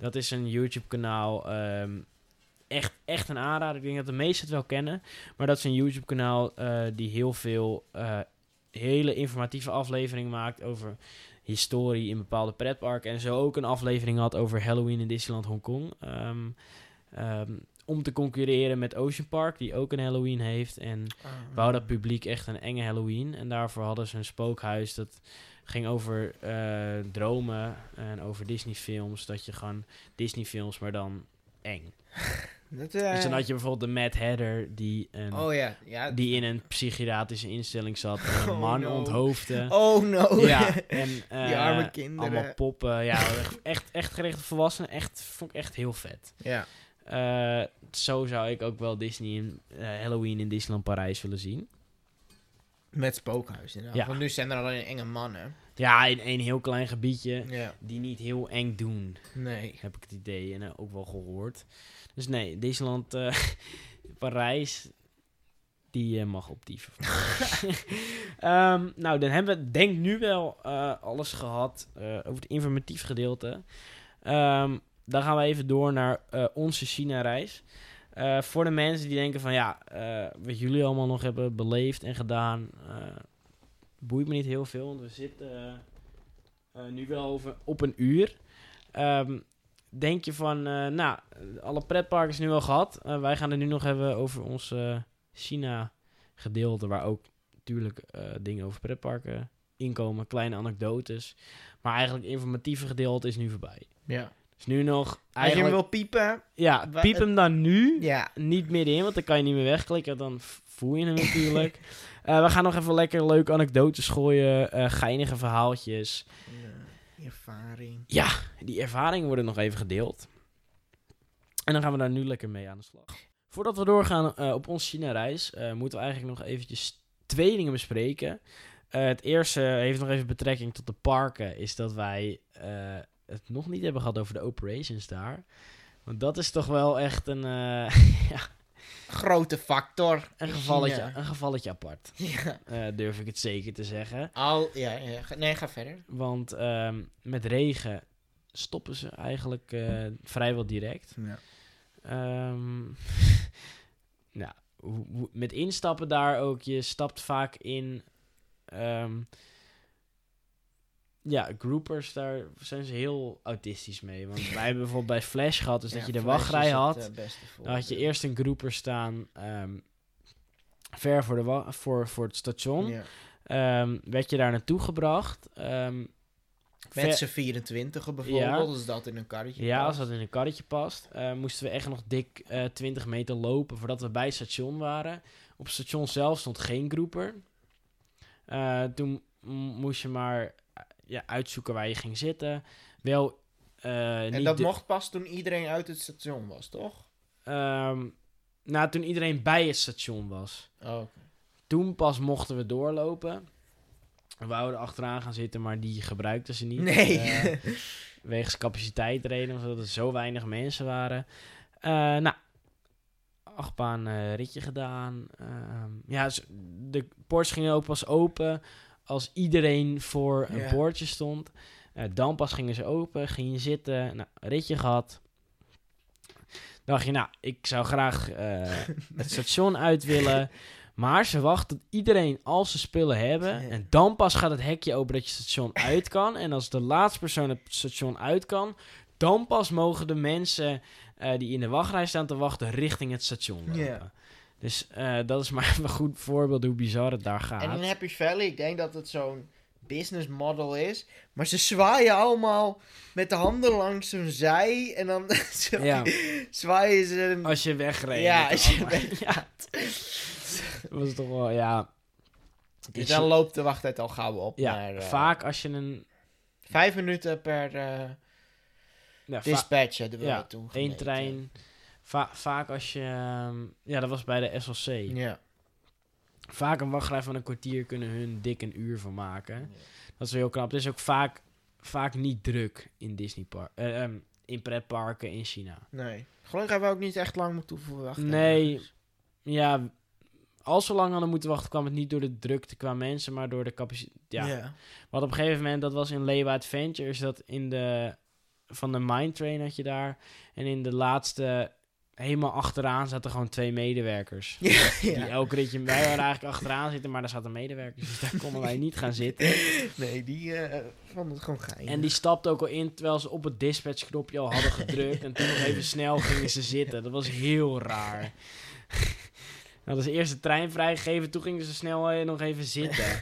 dat is een YouTube kanaal, ehm, echt, echt een aanrader. Ik denk dat de meesten het wel kennen, maar dat is een YouTube kanaal eh, die heel veel eh, hele informatieve afleveringen maakt over historie in bepaalde pretparken. En zo ook een aflevering had over Halloween in Disneyland Hongkong. Om te concurreren met Ocean Park, die ook een Halloween heeft. En Ah. wou dat publiek echt een enge Halloween. En daarvoor hadden ze een spookhuis dat ging over eh, dromen en over Disney-films. Dat je gewoon Disney-films, maar dan eng. Dat, eh, Dus dan had je bijvoorbeeld de Mad Hatter die, een, Oh ja. ja. die in een psychiatrische instelling zat en een Oh, man no. onthoofde. Oh no. Ja, en eh, arme kinderen. allemaal poppen. Ja, echt, echt gericht op volwassenen. Echt, vond ik echt heel vet. ja. Eh, zo zou ik ook wel Disney in, eh, Halloween in Disneyland Parijs willen zien. Met spookhuis inderdaad. Ja. Want nu zijn er alleen enge mannen. Ja, in één heel klein gebiedje. Ja. Die niet heel eng doen, Nee. heb ik het idee. En eh, ook wel gehoord. Dus nee, Disneyland eh, Parijs, die eh, mag op die. Ehm, nou, dan hebben we denk nu wel alles gehad eh, over het informatief gedeelte. Ehm, dan gaan we even door naar eh, onze China-reis. Eh, voor de mensen die denken van ja, eh, wat jullie allemaal nog hebben beleefd en gedaan, boeit me niet heel veel, want we zitten nu wel over, op een uur. Ehm, denk je van, nou, alle pretparken is nu al gehad. Eh, wij gaan het nu nog hebben over ons China-gedeelte, waar ook natuurlijk dingen over pretparken inkomen, kleine anekdotes. Maar eigenlijk informatieve gedeelte is nu voorbij. Ja. Dus nu nog Als je hem wil piepen. Ja, piep hem dan nu. Ja. Niet middenin, want dan kan je niet meer wegklikken. Dan voel je hem natuurlijk. Eh, we gaan nog even lekker leuke anekdotes gooien. eh, geinige verhaaltjes. Ervaring. Ja, die ervaringen worden nog even gedeeld. En dan gaan we daar nu lekker mee aan de slag. Voordat we doorgaan eh, op onze China-reis, moeten we eigenlijk nog eventjes twee dingen bespreken. Het eerste heeft nog even betrekking tot de parken, is dat wij het nog niet hebben gehad over de operations daar. Want dat is toch wel echt een, eh, ja, Grote factor. een, gevalletje, een gevalletje apart. Ja. eh, durf ik het zeker te zeggen. Al, ja, Nee, ga verder. Want ehm, met regen stoppen ze eigenlijk eh, vrijwel direct. Ja. Ehm, nou, met instappen daar ook. Je stapt vaak in. ehm, ja, groupers, daar zijn ze heel autistisch mee. Want wij hebben bijvoorbeeld bij Flash gehad, dus dat je de wachtrij had. Dan had je eerst een grouper staan ehm, ver voor, de voor, voor het station. Ja. Ehm, werd je daar naartoe gebracht. Ehm, Met z'n 24 bijvoorbeeld, Ja. als dat in een karretje Ja, als dat in een karretje past. eh, moesten we echt nog dik eh 20 meter lopen voordat we bij het station waren. Op het station zelf stond geen groeper. Eh, toen moest je maar eh, ja, uitzoeken waar je ging zitten. Wel, eh, En dat mocht pas toen iedereen uit het station was, toch? nou, toen iedereen bij het station was. Oh, oké. Toen pas mochten we doorlopen. We wouden achteraan gaan zitten, maar die gebruikten ze niet. Nee. Eh, wegens capaciteitreden, omdat er zo weinig mensen waren. Eh, nou, achtbaan ritje gedaan. Ehm, ja, de poortjes gingen ook pas open als iedereen voor een Ja. poortje stond. Eh, dan pas gingen ze open, ging je zitten, nou, ritje gehad. dacht je, nou, ik zou graag eh, het station uit willen. Maar ze wachten tot iedereen al zijn spullen hebben. En dan pas gaat het hekje open dat je het station uit kan. En als de laatste persoon het station uit kan, dan pas mogen de mensen eh, die in de wachtrij staan te wachten richting het station lopen. Dus eh, dat is maar een goed voorbeeld hoe bizar het daar gaat. En in Happy Valley, ik denk dat het zo'n business model is. Maar ze zwaaien allemaal met de handen langs zo'n zij. En dan Ja. zwaaien ze... Als je wegreed. Ja, als je ja. Dat was toch wel, ja. Dus Ik dan loopt de wachttijd al gauw op. Ja, eh, vaak als je een... Vijf minuten per eh Ja, dispatch hebben we ja, toen gemeten. trein. Va- vaak als je... ehm, ja, dat was bij de SLC. Ja. Vaak een wachtrij van een kwartier kunnen hun dik een uur van maken. Dat is wel heel knap. Het is ook vaak, vaak niet druk in Disney park, eh, ehm, in pretparken in China. Nee. Gelukkig hebben we ook niet echt lang moeten verwachten. Nee. Ja, als we lang hadden moeten wachten, kwam het niet door de drukte qua mensen, maar door de capaciteit. Ja. Want op een gegeven moment, dat was in Leeuwen Adventures, dat in de van de Mine Train had je daar. En in de laatste, helemaal achteraan zaten gewoon twee medewerkers. Ja, Die elk ritje, wij waren eigenlijk achteraan zitten, maar daar zaten medewerkers. Dus daar konden wij niet gaan zitten. Nee, die eh vonden het gewoon geil. En die stapte ook al in terwijl ze op het dispatchknopje al hadden gedrukt. en toen nog even snel gingen ze zitten. Dat was heel raar. Nou, dat is eerst de trein vrijgegeven, toen gingen ze snel eh, nog even zitten.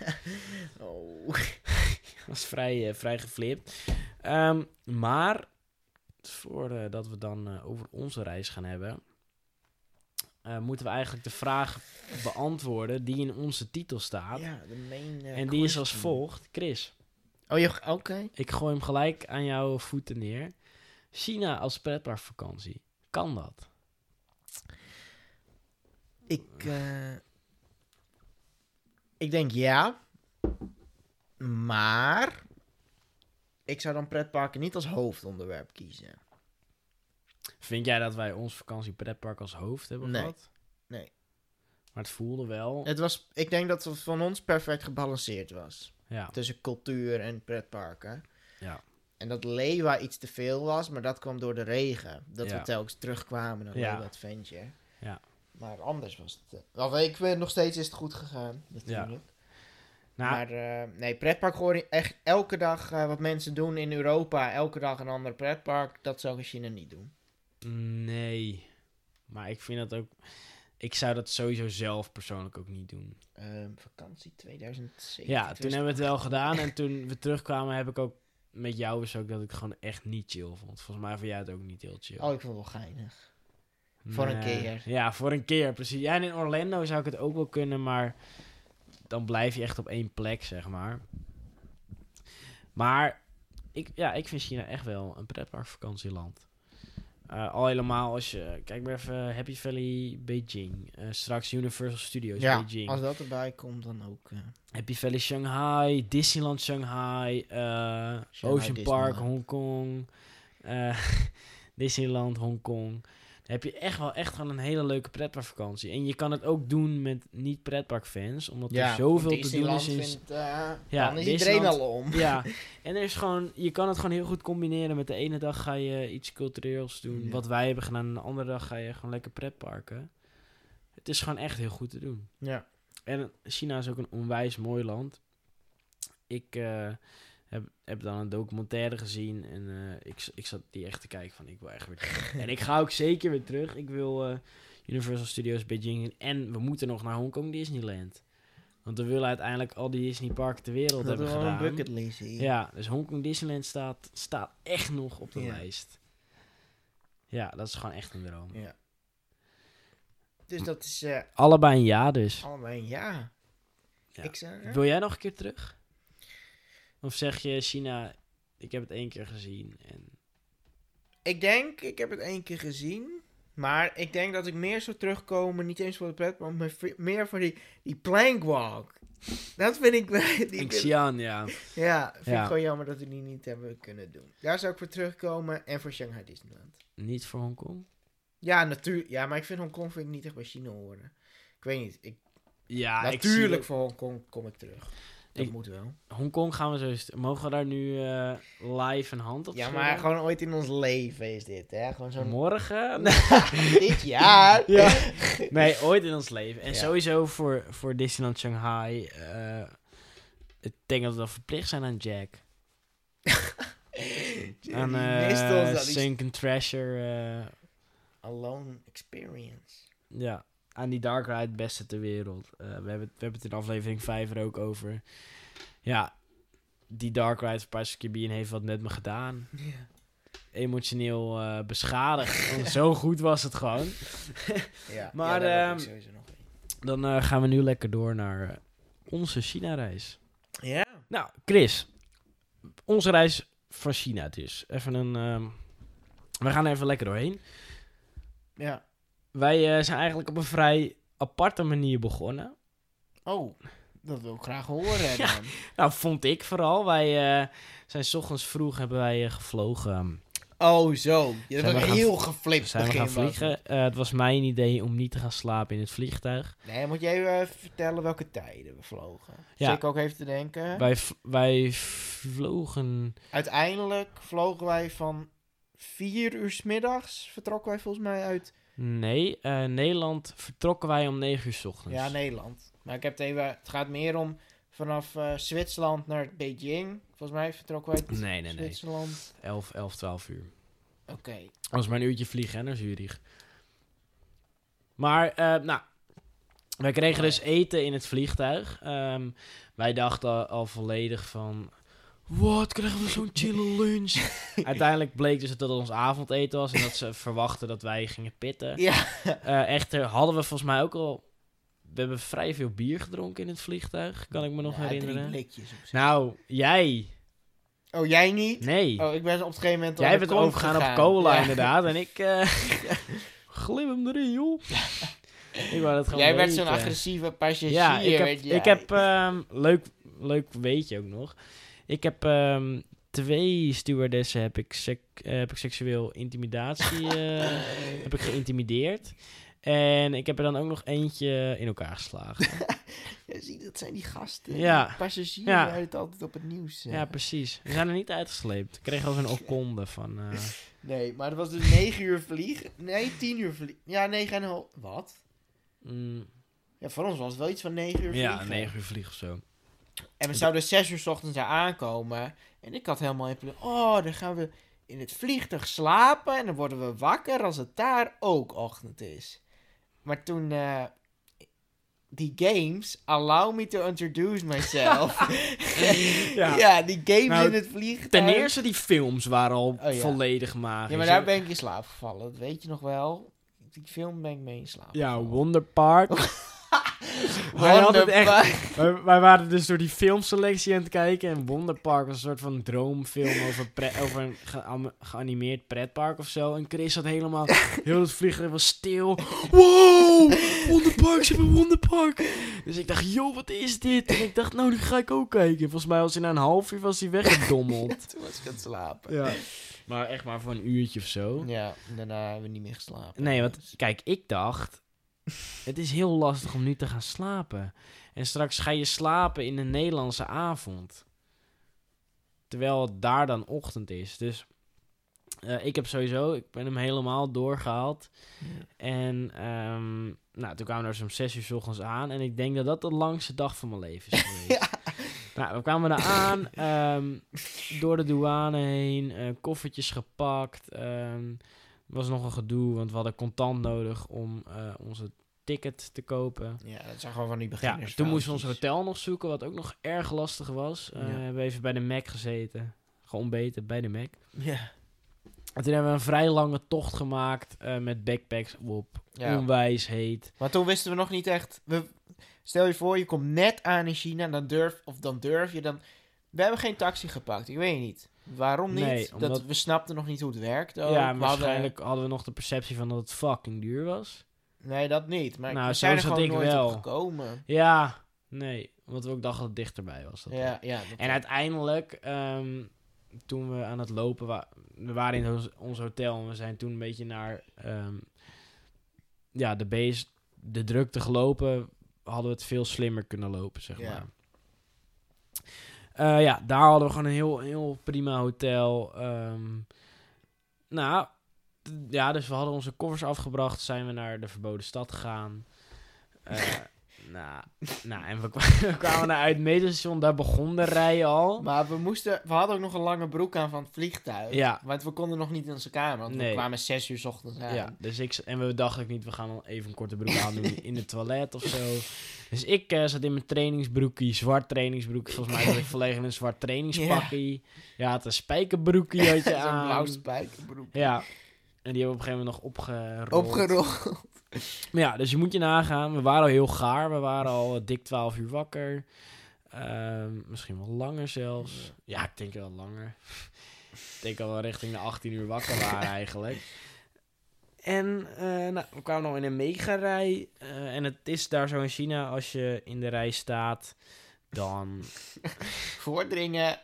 Oh. Dat was vrij, eh, vrij geflipt. Ehm, maar, voordat dat we dan eh, over onze reis gaan hebben... eh, moeten we eigenlijk de vraag beantwoorden die in onze titel staat. Ja, de main eh, en die is als volgt. Chris, Oh, je, oké. ik gooi hem gelijk aan jouw voeten neer. China als pretparkvakantie. Kan dat? Ik, eh, ik denk ja. Maar ik zou dan pretparken niet als hoofdonderwerp kiezen. Vind jij dat wij ons vakantie pretpark als hoofd hebben Nee. gehad? Nee. Maar het voelde wel. Het was, ik denk dat het van ons perfect gebalanceerd was. Ja. Tussen cultuur en pretparken. Ja. En dat Leeuwa iets te veel was, maar dat kwam door de regen. Dat Ja. we telkens terugkwamen naar Ja. Leeuwa Adventure. Ja. Maar anders was het... Of ik weet nog steeds is het goed gegaan, natuurlijk. Nou, Maar eh, nee, pretpark gewoon echt elke dag eh, wat mensen doen in Europa. Elke dag een ander pretpark. Dat zou ik in China niet doen. nee. Maar ik vind dat ook... Ik zou dat sowieso zelf persoonlijk ook niet doen. Ehm, vakantie 2007. Ja, toen hebben we het wel gedaan. En toen we terugkwamen heb ik ook met jou besproken dat ik gewoon echt niet chill vond. Volgens mij vond jij het ook niet heel chill. Oh, ik vond het wel geinig. voor een keer. Ja, voor een keer, precies. Ja, en in Orlando zou ik het ook wel kunnen, maar dan blijf je echt op één plek, zeg maar. Maar ik, ja, ik vind China echt wel een pretparkvakantieland. Eh al helemaal als je... Kijk maar even Happy Valley Beijing. Eh, straks Universal Studios Ja, Beijing. als dat erbij komt, dan ook. eh, Happy Valley Shanghai. Disneyland Shanghai. eh, Ocean Park. Hongkong. Disneyland Hongkong. Heb je echt wel echt gewoon een hele leuke pretparkvakantie. En je kan het ook doen met niet pretparkfans. Omdat er zoveel te doen is. in- Vindt, eh, Ja, dan is iedereen al om. Ja, en er is gewoon, je kan het gewoon heel goed combineren. Met de ene dag ga je iets cultureels doen, Ja. wat wij hebben gedaan. En de andere dag ga je gewoon lekker pretparken. Het is gewoon echt heel goed te doen. Ja. En China is ook een onwijs mooi land. Ik eh, heb, heb dan een documentaire gezien en eh, ik, ik zat die echt te kijken van ik wil echt weer terug. en ik ga ook zeker weer terug. Ik wil eh, Universal Studios Beijing in en we moeten nog naar Hongkong Disneyland. Want we willen uiteindelijk al die Disney parken ter wereld Dat hebben een gedaan. bucketlist hier. Ja, dus Hongkong Disneyland staat, staat echt nog op de Ja. lijst. Ja, dat is gewoon echt een droom. Ja. Dus dat is eh, Allebei een ja dus. allebei een ja. Ja. Ik hè? Wil jij nog een keer terug? Of zeg je China, ik heb het één keer gezien en... ik denk, ik heb het één keer gezien. Maar ik denk dat ik meer zou terugkomen, niet eens voor de pret, maar me- meer voor die, die plankwalk. Dat vind ik... Die, Ik Xi'an, ja. ja, vind Ja. ik gewoon jammer dat we die niet hebben kunnen doen. Daar zou ik voor terugkomen en voor Shanghai Disneyland. Niet voor Hongkong? Ja, natuurlijk. Ja, maar ik vind Hongkong vind ik niet echt bij China horen. Ik weet niet. Ik, Ja, natuurlijk voor Hongkong kom ik terug. Dat Ik- moet wel. Hongkong gaan we zo... Mogen we daar nu eh, live een hand op Ja, schudden? maar gewoon ooit in ons leven is dit, hè? Gewoon zo'n... Morgen? dit jaar. Ja. Nee, ooit in ons leven. En Ja. sowieso voor, voor Disneyland Shanghai. eh, ik denk dat we wel verplicht zijn aan Jack. Aan Die eh Sunken Treasure. eh, Alone experience. ja, aan die Dark Ride beste ter wereld. Eh, we, hebben, het- we hebben het in aflevering 5 er ook over. Ja, die Dark Ride van Pirates of Caribbean heeft wat met me gedaan. Ja. Emotioneel eh, beschadigd. Want zo goed was het gewoon. ja. Maar, ja, ehm, sowieso nog een. Dan eh, gaan we nu lekker door naar onze China-reis. Ja. Nou, Chris. Onze reis van China dus. Even een... ehm, we gaan er even lekker doorheen. Ja. Wij eh, zijn eigenlijk op een vrij aparte manier begonnen. Oh, dat wil ik graag horen Ja. Nou, vond ik vooral. Wij eh, zijn 's ochtends vroeg hebben wij eh, gevlogen. Oh, zo. Je gaan heel geflipt Zijn we gaan vliegen. Het was mijn idee om niet te gaan slapen in het vliegtuig. Nee, moet jij even vertellen welke tijden we vlogen? Ja. Ik ook even te denken. Wij, wij vlogen... Uiteindelijk vlogen wij van vier uur 's middags. Vertrokken wij volgens mij uit Nee, eh, Nederland vertrokken wij om 9 uur 's ochtends. ja, Nederland. Maar ik heb het even... Het gaat meer om vanaf eh, Zwitserland naar Beijing. Volgens mij vertrokken wij Nee, nee, nee. Zwitserland. 11, 11, 12 uur. Oké. Was maar een uurtje vliegen hè, naar Zurich. Maar, eh, nou, wij kregen dus eten in het vliegtuig. Ehm, wij dachten al volledig van, wat, krijgen we zo'n chille lunch? Uiteindelijk bleek dus dat het ons avondeten was en dat ze verwachten dat wij gingen pitten. Ja. Eh, echter hadden we volgens mij ook al, we hebben vrij veel bier gedronken in het vliegtuig, kan ik me nog Ja, drie herinneren. blikjes op zich. Nou, jij, Oh, jij niet? nee. Oh, ik ben op een gegeven moment... Jij bent overgegaan op cola Ja. inderdaad. En ik eh glim hem erin, joh. ik wou dat gewoon Jij werd zo'n agressieve passagier. Ja, ik heb, ik heb ehm, leuk, leuk weet je ook nog. Ik heb ehm, twee stewardessen heb ik, sek- eh, heb ik seksueel intimidatie eh, heb ik geïntimideerd. En ik heb er dan ook nog eentje in elkaar geslagen. Ja, zie, dat zijn die gasten. Ja. Passagiers Ja. uit altijd op het nieuws. eh. ja, precies. We zijn er niet uitgesleept. Ik kreeg al zo'n okonde van... Nee, maar het was dus 9 uur vliegen. Nee, 10 uur vliegen. Ja, 9 en een half. Wat? mm, Ja, voor ons was het wel iets van 9 uur vliegen. ja, negen uur vliegen of zo. En we zouden 6 uur 's ochtends daar aankomen. En ik had helemaal in plan. Oh, dan gaan we in het vliegtuig slapen. En dan worden we wakker als het daar ook ochtend is. Maar toen. eh, die games, allow me to introduce myself. Ja. ja. die games Nou, in het vliegtuig. Ten eerste, die films waren al Oh, ja. volledig magisch. Ja, maar daar ben ik in slaap gevallen. Dat weet je nog wel. Die film ben ik mee in slaap Ja. Wonder Park. Wij hadden het echt wij, wij waren dus door die filmselectie aan het kijken. En Wonderpark was een soort van droomfilm over, pre- over een geanimeerd pretpark of zo. En Chris had helemaal... Heel het vliegtuig was stil. Wow! Wonderpark, ze hebben Wonderpark. Dus ik dacht, joh, wat is dit? En ik dacht, nou, die ga ik ook kijken. Volgens mij was hij na een half uur was hij weggedommeld. Toen was ik aan het slapen. ja. Maar echt maar voor een uurtje of zo. Ja, daarna hebben we niet meer geslapen. Nee, want kijk, ik dacht... Het is heel lastig om nu te gaan slapen. En straks ga je slapen in een Nederlandse avond. Terwijl het daar dan ochtend is. Dus eh, ik heb sowieso... Ik ben hem helemaal doorgehaald. Ja. En ehm, nou, toen kwamen we er zo'n zes uur 's ochtends aan. En ik denk dat dat de langste dag van mijn leven is geweest. Nou, we kwamen daar aan, ehm, door de douane heen, eh, koffertjes gepakt. ehm, er was nog een gedoe, want we hadden contant nodig om eh, onze ticket te kopen. Ja, dat zijn gewoon van die Ja, beginners. toen moesten we ons hotel nog zoeken, wat ook nog erg lastig was. Eh, Ja. We hebben even bij de Mac gezeten, geontbeten bij de Mac. Ja. En toen hebben we een vrij lange tocht gemaakt eh, met backpacks op, ja. onwijs heet. Maar toen wisten we nog niet echt. We, stel je voor, je komt net aan in China, dan durf, of dan durf je dan. We hebben geen taxi gepakt, ik weet niet. Waarom niet? Nee, dat, we snapten nog niet hoe het werkt. Ook. ja, We waarschijnlijk hadden we nog de perceptie van dat het fucking duur was. nee, dat niet. Maar Nou, we zijn er gewoon ik nooit wel. op gekomen. Ja, nee, want we ook dachten dat het dichterbij was. Dat Ja, ja. dat- En uiteindelijk, ehm, toen we aan het lopen waren, we waren in ons, ons hotel en we zijn toen een beetje naar ehm, ja, de base, de drukte gelopen, hadden we het veel slimmer kunnen lopen, zeg Ja. maar. Eh, ja, daar hadden we gewoon een heel, heel prima hotel. ehm. nou, ja, dus we hadden onze koffers afgebracht, zijn we naar de verboden stad gegaan. Eh, nou, nou, en we, kwa- we kwamen naar uit het metrostation, daar begon de rij al. Maar we moesten, we hadden ook nog een lange broek aan van het vliegtuig. Ja. Want we konden nog niet in onze kamer, want we Nee. kwamen zes uur 's ochtends aan. Ja, dus ik, en we dachten ook niet, we gaan even een korte broek aandoen in het toilet of zo. Dus ik eh, zat in mijn trainingsbroekie, zwart trainingsbroek. Volgens mij zat ik volledig in een zwart trainingspakkie. Ja, een spijkerbroekie had je Zo'n aan. blauw spijkerbroek. Ja, en die hebben we op een gegeven moment nog opgerold. Opgerold. Maar ja, dus je moet je nagaan. We waren al heel gaar. We waren al eh, dik 12 uur wakker. Ehm, misschien wel langer zelfs. Ja, ik denk wel langer. ik denk al wel richting de 18 uur wakker waren eigenlijk. En eh, nou, we kwamen nog in een mega-rij. eh, en het is daar zo in China, als je in de rij staat, dan... Voordringen,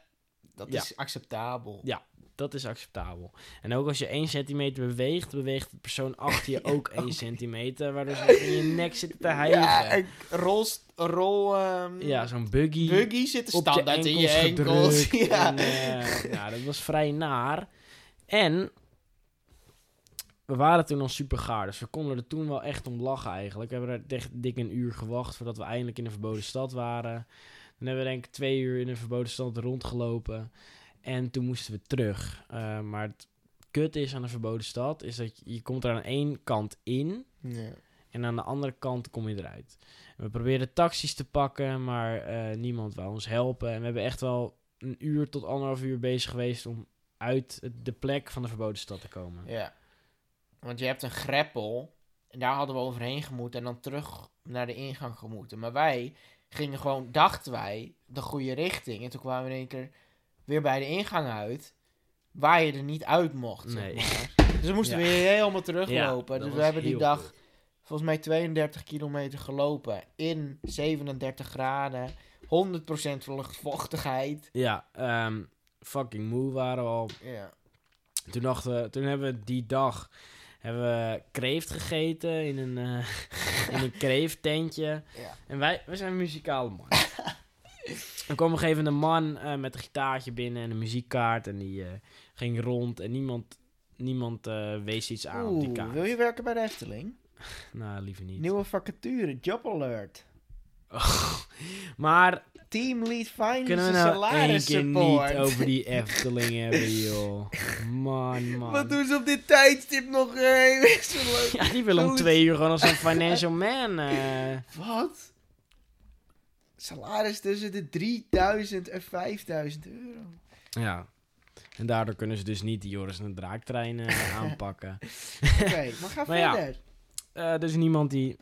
dat Ja. is acceptabel. Ja. Dat is acceptabel. En ook als je 1 centimeter beweegt, beweegt de persoon achter je ook 1 centimeter, waardoor ze in je nek zitten te hijgen. Ja, Ja, een rol, rol ehm, zo'n buggy. buggy zit standaard in je enkels. Ja. En, eh, nou, dat was vrij naar. En we waren toen al super gaar, dus we konden er toen wel echt om lachen eigenlijk. We hebben er echt dik een uur gewacht voordat we eindelijk in de verboden stad waren. Dan hebben we denk ik twee uur in de verboden stad rondgelopen. En toen moesten we terug. Eh, maar het kut is aan de verboden stad, is dat je, je komt er aan één kant in. Ja. En aan de andere kant kom je eruit. En we probeerden taxis te pakken, maar eh, niemand wou ons helpen. En we hebben echt wel een uur tot anderhalf uur bezig geweest om uit de plek van de verboden stad te komen. Ja. Want je hebt een greppel. En daar hadden we overheen gemoeten. En dan terug naar de ingang gemoeten. Maar wij gingen gewoon, dachten wij, de goede richting. En toen kwamen we in één keer weer bij de ingang uit. Waar je er niet uit mocht. zeg Nee. maar. Dus we moesten Ja. weer helemaal teruglopen. Ja, dus we hebben die dag volgens mij 32 kilometer gelopen. In 37 graden. 100% luchtvochtigheid. Ja, ehm, fucking moe waren we al. Ja. Toen, dachten we, toen hebben we die dag hebben we kreeft gegeten in een, eh in een kreefttentje. Ja. En wij, wij zijn muzikale man. er kwam op een gegeven moment een man eh, met een gitaartje binnen en een muziekkaart. En die eh, ging rond en niemand, niemand wees iets aan op die kaart. wil je werken bij de Efteling? Nou, liever niet. Nieuwe vacature, job alert. Maar Team lead finance kunnen we nou één keer support. niet over die Efteling hebben, joh. Man, man. Wat doen ze op dit tijdstip nog? Ja, die willen om twee uur gewoon als een financial man. eh. Wat? Salaris tussen de 3000 en 5000 euro. Ja. En daardoor kunnen ze dus niet die Joris en de Draaktrein eh, aanpakken. Oké, maar ga Maar ja. verder. Eh dus niemand die...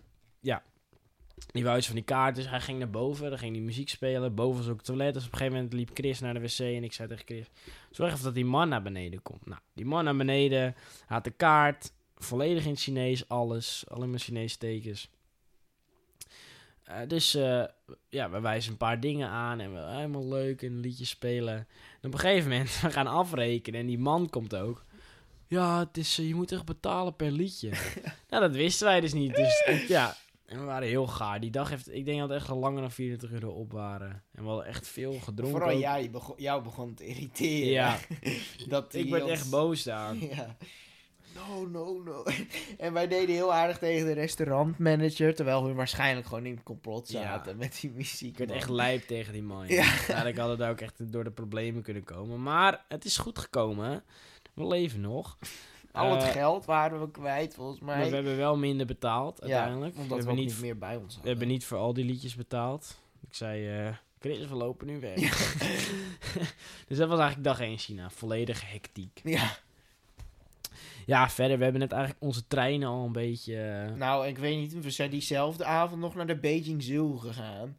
Die wou iets van die kaart, dus hij ging naar boven. Dan ging hij muziek spelen. Boven was ook het toilet. Dus op een gegeven moment liep Chris naar de wc. En ik zei tegen Chris, zorg even dat die man naar beneden komt. Nou, die man naar beneden. Had de kaart. Volledig in Chinees, alles. Alleen maar Chinese tekens. Eh, dus eh, ja, we wijzen een paar dingen aan en we helemaal leuk en liedjes spelen. En op een gegeven moment, we gaan afrekenen en die man komt ook. Ja, het is, eh, je moet echt betalen per liedje. nou, dat wisten wij dus niet. Dus ja, en we waren heel gaar. Die dag heeft, ik denk dat we echt al langer dan 24 euro op waren. En we hadden echt veel gedronken. Vooral jij begon, jou begon te irriteren. Ja, dat ik werd ons- echt boos daar. Ja. No, no, no. En wij deden heel aardig tegen de restaurantmanager. Terwijl we waarschijnlijk gewoon in het complot Ja. zaten met die muziek. Ik werd man. echt lijp tegen die man. Ja. Ja. Eigenlijk hadden daar ook echt door de problemen kunnen komen. Maar het is goed gekomen. We leven nog. Al het Eh, geld waren we kwijt, volgens mij. Maar we hebben wel minder betaald ja, uiteindelijk. omdat we, we, hebben niet, niet meer bij ons we hadden. hebben niet voor al die liedjes betaald. Ik zei, eh Chris, we lopen nu weg. dus dat was eigenlijk dag 1 China. Volledige hectiek. Ja, Ja, verder, we hebben net eigenlijk onze treinen al een beetje... eh, nou, ik weet niet. We zijn diezelfde avond nog naar de Beijing Zoo gegaan.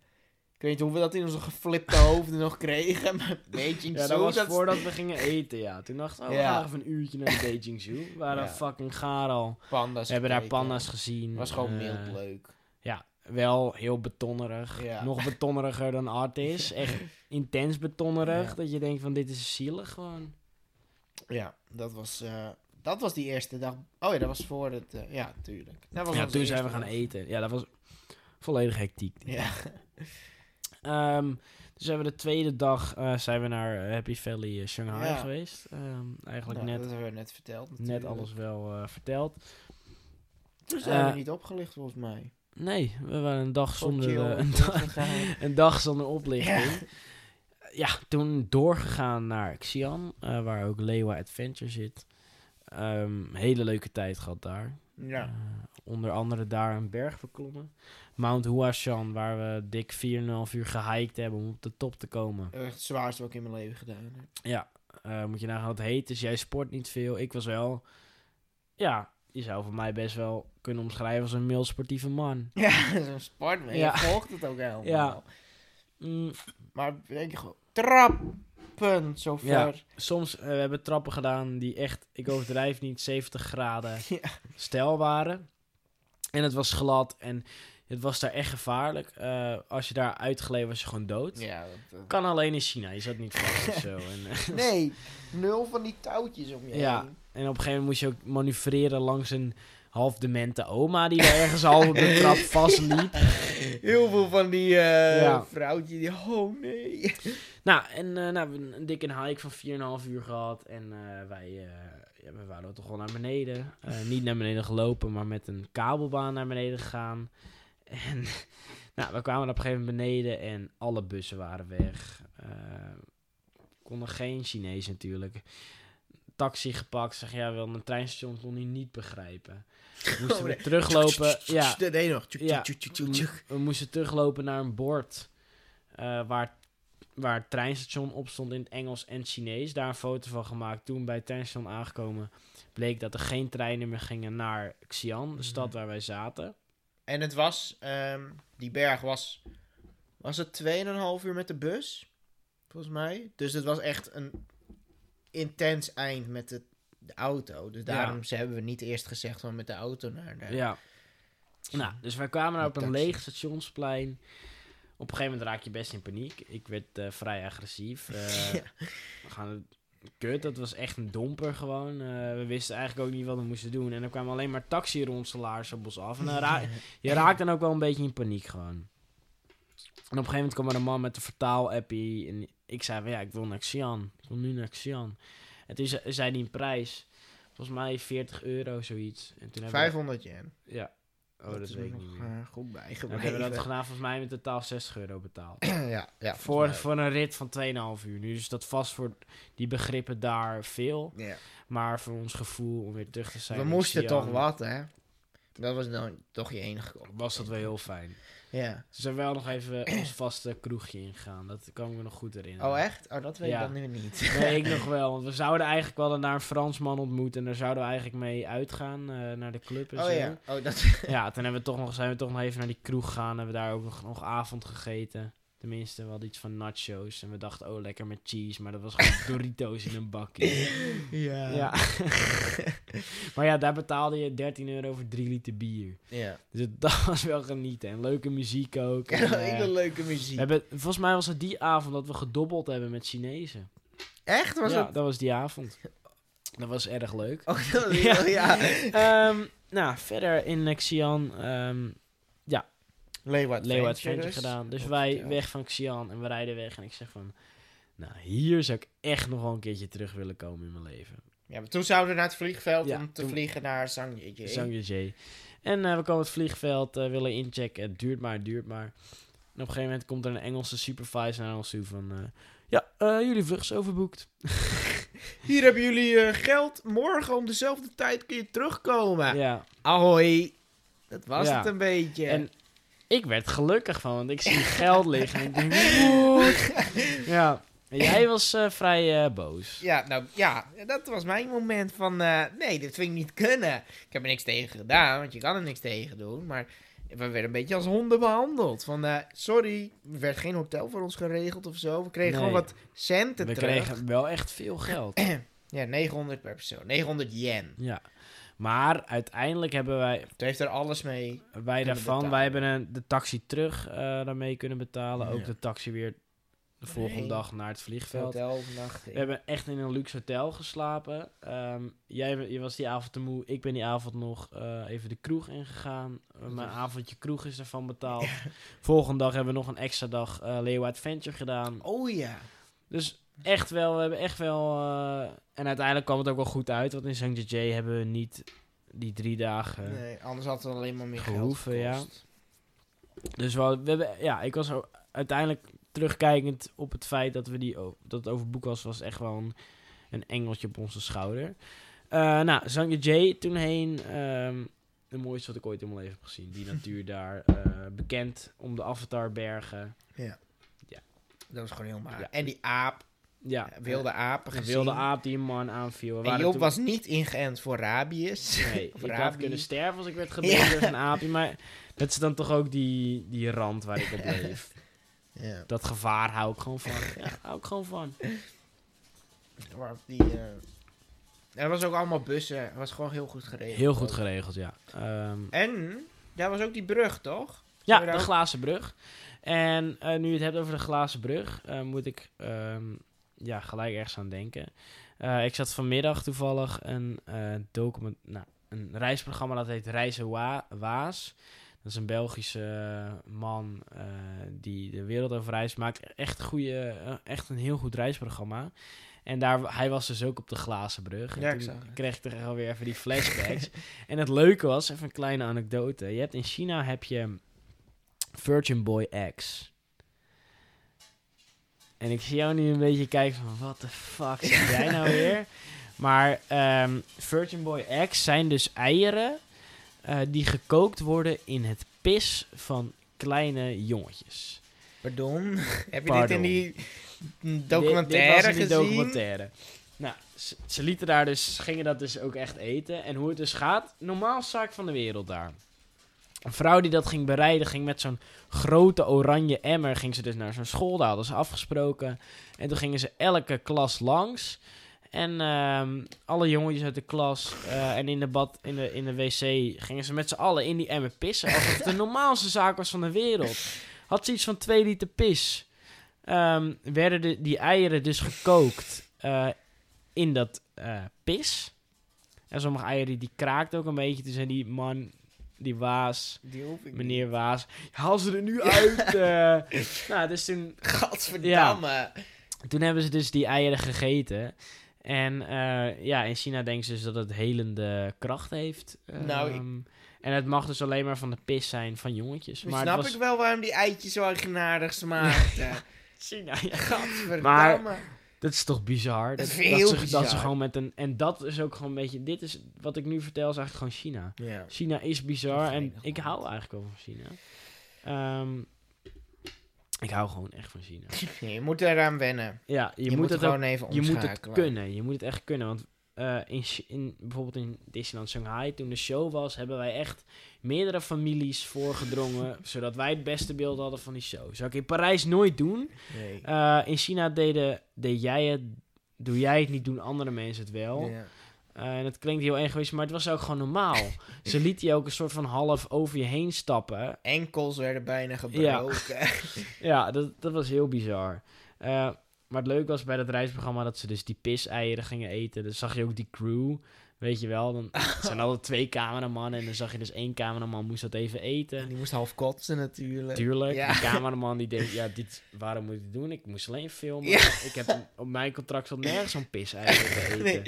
Ik weet niet hoe we dat in onze geflipte hoofden nog kregen. Maar Beijing ja, dat Zoo, was dat... voordat we gingen eten, ja. Toen dachten we, oh, we Ja. gaan even een uurtje naar de Beijing Zoo. We waren Ja. fucking gaar al. panda's We hebben daar panda's gezien. was gewoon eh, mild leuk. Ja, wel heel betonnerig. Ja. Nog betonneriger dan art is. Echt intens betonnerig. Dat je denkt van dit is zielig gewoon. Ja, dat was, eh, dat was die eerste dag. Oh ja, dat was voor het... eh, ja, tuurlijk. Dat was Ja, toen zijn we gaan dag. eten. Ja, dat was volledig hectiek. Ja. Ehm, dus hebben we de tweede dag eh, zijn we naar eh, Happy Valley eh, Shanghai Ja. geweest. Ehm, eigenlijk Nou, net, Dat hebben we net verteld net natuurlijk. alles wel verteld. Toen zijn we niet opgelicht volgens mij. Nee, we waren een dag zonder, chill een, dag, doorgegaan. een dag zonder oplichting. Ja. Ja. toen doorgegaan naar Xi'an, waar ook Lewa Adventure zit. Ehm, hele leuke tijd gehad daar. Ja. Onder andere daar een berg verklommen. Mount Huashan, waar we dik 4,5 uur gehiked hebben om op de top te komen. Echt het zwaarste wat ik in mijn leven gedaan heb. Ja, eh, moet je nagaan wat het heet. Dus jij sport niet veel. Ik was wel... Ja, je zou voor mij best wel kunnen omschrijven als een mild sportieve man. Ja, zo'n sport, man. Ja. Je volgt het ook helemaal. Ja. Mm, Maar denk je gewoon, trappen, zover. Ja. soms eh, we hebben trappen gedaan die echt, ik overdrijf niet, 70 graden Ja. stijl waren. En het was glad en het was daar echt gevaarlijk. Eh, als je daar uitgleed was je gewoon dood. Ja, dat, eh, Kan alleen in China, je zat niet vast of zo. En, eh, Nee, nul van die touwtjes om je Ja. heen. en op een gegeven moment moest je ook manoeuvreren langs een half demente oma die daar ergens al op de trap vastliep. Heel veel van die Ja. vrouwtjes die, oh nee. Nou, en eh, nou, we hebben een dikke hike van 4,5 uur gehad. En wij ja, we waren toch wel naar beneden. Niet naar beneden gelopen, maar met een kabelbaan naar beneden gegaan. En nou, we kwamen op een gegeven moment beneden en alle bussen waren weg. Eh konden geen Chinees natuurlijk. Taxi gepakt, zeg ja, wel een treinstation kon hij niet begrijpen. We moesten Oh, we teruglopen. Ja, Nee, nog. Ja. We moesten teruglopen naar een bord eh, waar, waar het treinstation op stond in het Engels en Chinees. Daar een foto van gemaakt. Toen bij het treinstation aangekomen bleek dat er geen treinen meer gingen naar Xi'an, de stad Mhm. waar wij zaten. En het was, ehm, die berg was, was het 2,5 uur met de bus? Volgens mij. Dus het was echt een intens eind met de, de auto. Dus Ja. daarom ze hebben we niet eerst gezegd van met de auto naar de... Ja. Nou, dus wij kwamen daar op een leeg stationsplein. Op een gegeven moment raak je best in paniek. Ik werd eh, vrij agressief. Eh, Ja. We gaan kut, dat was echt een domper gewoon. Eh, we wisten eigenlijk ook niet wat we moesten doen. En er kwamen alleen maar taxironselaars op ons af. En dan ra- je raakt dan ook wel een beetje in paniek gewoon. En op een gegeven moment kwam er een man met de vertaal-appie. En ik zei van ja, ik wil naar Xi'an. Ik wil nu naar Xi'an. En toen ze- zei hij een prijs. Volgens mij 40 euro, zoiets. En toen hebben we- 500 yen. Ja. Oh, dat, is weet ik nog, niet meer. eh, goed Nou, bijgebleven. we hebben dat gedaan volgens mij met totaal 60 euro betaald. ja, ja. voor, voor een rit van 2,5 uur. Nu is dat vast voor die begrippen daar veel. Maar voor ons gevoel om weer terug te zijn. We moesten toch wat, hè? Dat was dan toch je enige. Was dat wel heel fijn. Ja. Ze zijn wel nog even ons vaste kroegje ingegaan. Dat kan ik me nog goed herinneren. Oh, echt? Oh, dat weet Ja. ik dan nu niet. Nee, ik nog wel. Want we zouden eigenlijk wel naar een Fransman ontmoeten. En daar zouden we eigenlijk mee uitgaan eh, naar de club en Oh zo. ja. Oh, dat... Ja, toen hebben we toch nog, zijn we toch nog even naar die kroeg gegaan. Hebben we daar ook nog, nog avond gegeten. Tenminste, we hadden iets van nachos. En we dachten, oh, lekker met cheese. Maar dat was gewoon Doritos in een bakje. ja. Ja. maar ja, daar betaalde je 13 euro voor 3 liter bier. Ja. Dus dat was wel genieten. En leuke muziek ook. En, eh, Hele leuke we muziek. hebben, volgens mij was het die avond dat we gedobbeld hebben met Chinezen. Echt? Was ja, het? dat was die avond. Dat was erg leuk. Oh, dat was Ja. ja. Ehm, nou, verder in eh, Xi'an, ehm Leeuwarden Leo Adventure gedaan. Dus Op wij weg van Xi'an en we rijden weg. En ik zeg van, nou, hier zou ik echt nog wel een keertje terug willen komen in mijn leven. Ja, maar toen zouden we naar het vliegveld Ja, om te vliegen naar Zhangjiajie. Zhangjiajie. En eh, we komen het vliegveld, eh, willen inchecken. Het duurt maar, het duurt maar. En op een gegeven moment komt er een Engelse supervisor naar ons toe van... eh, ja, jullie vlucht is overboekt. Hier hebben jullie geld. Morgen om dezelfde tijd kun je terugkomen. Ja, Ahoy. Dat was Ja. het een beetje. en ik werd gelukkig van, want ik zie geld liggen. En ik denk? Ja, en jij was eh, vrij eh, boos. Ja, nou ja, dat was mijn moment van... eh, nee, dit vind ik niet kunnen. Ik heb er niks tegen gedaan, want je kan er niks tegen doen. Maar we werden een beetje als honden behandeld. Van, sorry, er werd geen hotel voor ons geregeld of zo. We kregen Nee. gewoon wat centen We terug. kregen wel echt veel geld. Ja, 900 per persoon. 900 yen. Ja. Maar uiteindelijk hebben wij, Toen heeft er alles mee. wij daarvan, betalen. wij hebben een, de taxi terug eh, daarmee kunnen betalen. Ook de taxi weer de volgende Nee. dag naar het vliegveld. Hotel. We hebben echt in een luxe hotel geslapen. Ehm, jij je was die avond te moe. Ik ben die avond nog eh, even de kroeg ingegaan. Uh, mijn avondje kroeg is ervan betaald. Volgende dag hebben we nog een extra dag eh Leo Adventure gedaan. Oh ja. Dus echt wel, we hebben echt wel... eh, en uiteindelijk kwam het ook wel goed uit. Want in Zhangjiajie hebben we niet die drie dagen... Nee, anders had het alleen maar meer Gehoeven, geld ja. Dus wel, we hebben, ja, ik was uiteindelijk terugkijkend op het feit dat we die dat het overboek was, was echt wel een, een engeltje op onze schouder. Eh nou, Zhangjiajie toen heen. ehm het mooiste wat ik ooit in mijn leven heb gezien. Die natuur daar. eh, bekend om de Avatarbergen. Dat was gewoon heel maar. Ja. En die aap, Ja, wilde apen Een gezien. wilde aap die een man aanviel. We En Job toen- was niet ingeënt voor rabies. Nee, ik had kunnen sterven als ik werd gebeten door een aapje. Maar dat is dan toch ook die, die rand waar ik op leef. Ja. Dat gevaar hou ik gewoon van. Ja, hou ik gewoon van. Die... eh, Er was ook allemaal bussen. Het was gewoon heel goed geregeld. Heel goed ook. geregeld, ja. Ehm, En daar was ook die brug, toch? ja, de ook- glazen brug. En eh, nu je het hebt over de glazen brug, eh, moet ik ehm, ja, gelijk ergens aan denken. Eh, ik zat vanmiddag toevallig een, eh, document, nou, een reisprogramma dat heet Reizen Wa- Waas. Dat is een Belgische man eh, die de wereld over reist. Maakt echt, goede, echt een heel goed reisprogramma. En daar, hij was dus ook op de glazen brug. En Ja, ik toen het. kreeg ik er alweer even die flashbacks. en het leuke was, even een kleine anekdote. Je hebt in China heb je Virgin Boy X. En ik zie jou nu een beetje kijken van, wat de fuck zeg jij nou weer? Maar ehm, Virgin Boy X zijn dus eieren eh, die gekookt worden in het pis van kleine jongetjes. Pardon? Heb je Pardon. dit in die Dit- documentaire dit was in die gezien? documentaire. Nou, ze, ze lieten daar dus, gingen dat dus ook echt eten. En hoe het dus gaat, normaal zaak van de wereld daar. Een vrouw die dat ging bereiden, ging met zo'n grote oranje emmer, ging ze dus naar zo'n school, daar hadden ze afgesproken. En toen gingen ze elke klas langs. En ehm, alle jongetjes uit de klas eh, en in de, bad, in, de, in de wc gingen ze met z'n allen in die emmer pissen. Alsof het de normaalste zaak was van de wereld. Had ze iets van 2 liter pis. Ehm, werden de, die eieren dus gekookt eh, in dat eh, pis. En sommige eieren die kraakt ook een beetje. Toen zei die man, die Waas, Die hoef ik meneer Waas, haal ze er nu uit. eh. nou, dus toen. Gadverdamme. toen hebben ze dus die eieren gegeten. En eh, ja, in China denken ze dus dat het helende kracht heeft. Nou, ik- Ehm, En het mag dus alleen maar van de pis zijn van jongetjes. Maar snap was ik wel waarom die eitjes zo eigenaardig smaakten. China, ja. Gadverdamme. Maar- Dat is toch bizar? Dat is dat, dat, ze, dat bizar. ze gewoon met een... En dat is ook gewoon een beetje... Dit is wat ik nu vertel, is eigenlijk gewoon China. China is bizar en ik hou eigenlijk wel van China. Ehm, ik hou gewoon echt van China. Je moet eraan wennen. Ja, je, Je, moet, moet, het gewoon ook, even je moet het omschakelen. kunnen. Je moet het echt kunnen. Want eh, in, bijvoorbeeld in Disneyland Shanghai, toen de show was, hebben wij echt meerdere families voorgedrongen, zodat wij het beste beeld hadden van die show. Zou ik in Parijs nooit doen. Nee. Eh, in China deden, deed jij het, doe jij het niet, doen andere mensen het wel. Ja. Eh, en het klinkt heel egoïstisch, maar het was ook gewoon normaal. Ze liet je ook een soort van half over je heen stappen. Enkels werden bijna gebroken. Ja, dat, dat was heel bizar. Maar het leuke was bij dat reisprogramma dat ze dus die piseieren gingen eten. Dan zag je ook die crew, weet je wel. Dan zijn altijd twee cameramannen en dan zag je dus één cameraman moest dat even eten. Die moest half kotsen natuurlijk. Tuurlijk, Ja. die cameraman die denkt, ja, dit, waarom moet ik dit doen? Ik moest alleen filmen. Ja. Ik heb op mijn contract zat nergens zo'n piseieren te eten. Nee.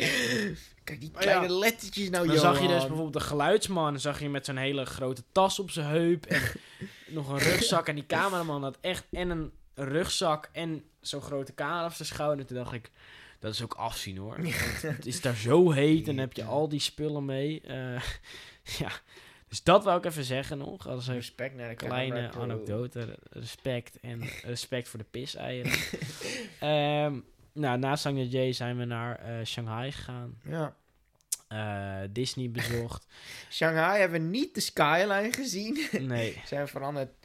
Kijk, die Maar ja. kleine lettertjes nou, Dan zag je dus bijvoorbeeld de geluidsman, dan zag je met zo'n hele grote tas op zijn heup en nog een rugzak. En die cameraman had echt en een rugzak en zo'n grote camera op zijn schouder. Toen dacht ik, dat is ook afzien hoor. Het is daar zo heet en heb je al die spullen mee. Eh, ja, dus dat wou ik even zeggen nog. Als een Respect naar de kleine anekdote. Respect en respect voor de piseieren. Ehm nou, na Sangnye zijn we naar eh, Shanghai gegaan. Ja. Eh, Disney bezocht. Shanghai hebben we niet de skyline gezien. Nee. Zijn we veranderd. Sh-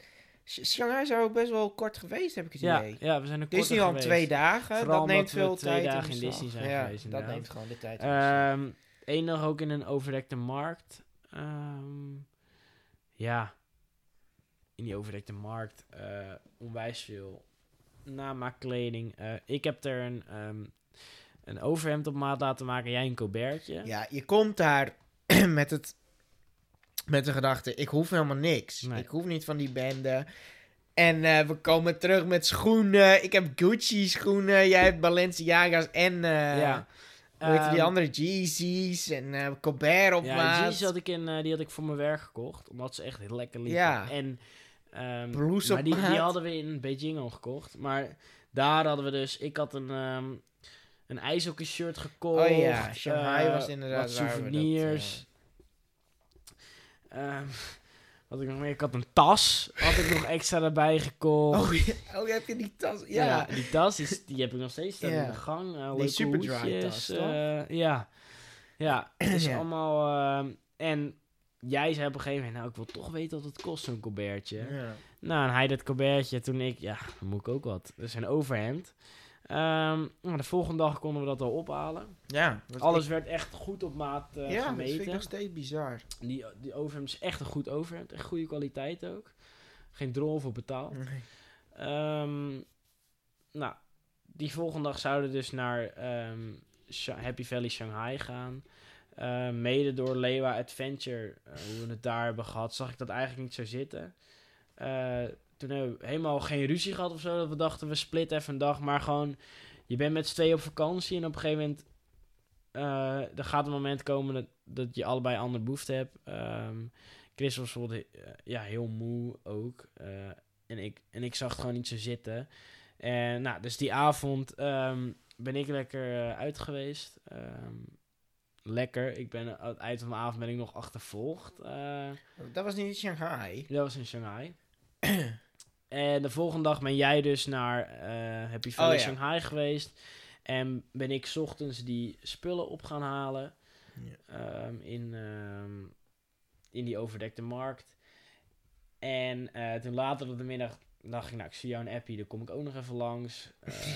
Shanghai is ook best wel kort geweest, heb ik het Ja, idee. ja, we zijn er Disney korter al twee dagen. Vooral dat neemt veel twee tijd dagen in. Disney zijn ja, geweest, Dat neemt gewoon de tijd. beslag. Ehm Eén dag ook in een overdekte markt. Ehm, ja, in die overdekte markt eh, onwijs veel namaakkleding. Eh ik heb er een, ehm, een overhemd op maat laten maken. Jij een colbertje. Ja, je komt daar met het met de gedachte, ik hoef helemaal niks. Nee. Ik hoef niet van die bende. En eh, we komen terug met schoenen. Ik heb Gucci schoenen. Jij hebt Balenciaga's en eh ja. die Ehm, andere Yeezys en Colbert op ja, maat. Had ik, in, die had ik voor mijn werk gekocht. Omdat ze echt heel lekker liepen. Ja. En, Blouse maar die, hadden we in Beijing al gekocht. Maar daar hadden we dus... Ik had een, ehm een ijshockey shirt gekocht. Oh ja, Shanghai was inderdaad Wat waar we dat, Ehm, wat ik nog meer... Ik had een tas. Had ik nog extra erbij gekocht. Oh, ja, oh, heb je die tas? Ja. Ja, die tas, is, die heb ik nog steeds staan in de gang. eh Die Superdry tas, toch? eh, ja. Ja, het is Ja. allemaal... ehm, en jij zei op een gegeven moment, nou, ik wil toch weten wat het kost, zo'n colbertje. Ja. Nou, en hij dat colbertje, toen ik, ja, dan moet ik ook wat. Is een overhemd. Ehm, nou, de volgende dag konden we dat al ophalen. Ja, Alles ik- werd echt goed op maat eh, ja, dat vind ik gemeten. nog steeds bizar. Die, die overhemd is echt een goed overhemd. Echt goede kwaliteit ook. Geen drol voor betaald. Nee. Ehm, nou, die volgende dag zouden we dus naar ehm, Happy Valley Shanghai gaan. Eh, mede door Lewa Adventure, eh, hoe we het daar hebben gehad, zag ik dat eigenlijk niet zo zitten. Toen hebben we helemaal geen ruzie gehad of zo, dat we dachten we splitten even een dag, maar gewoon, je bent met z'n tweeën op vakantie en op een gegeven moment, eh er gaat een moment komen dat, dat je allebei andere behoefte hebt. Ehm, Chris was bijvoorbeeld eh, ja, heel moe ook. eh, en, ik, en ik zag het gewoon niet zo zitten. En nou, dus die avond ehm, ben ik lekker uit geweest. Ehm, lekker. Ik ben aan het eind van de avond ben ik nog achtervolgd. Dat was niet in Shanghai. dat was in Shanghai. En de volgende dag ben jij dus naar eh Happy Valley Oh, ja. Shanghai geweest. En ben ik 's ochtends die spullen op gaan halen. Ja. ehm, in, ehm, in die overdekte markt. En eh, toen later op de middag dacht ik, nou, ik zie jou een appie, dan kom ik ook nog even langs.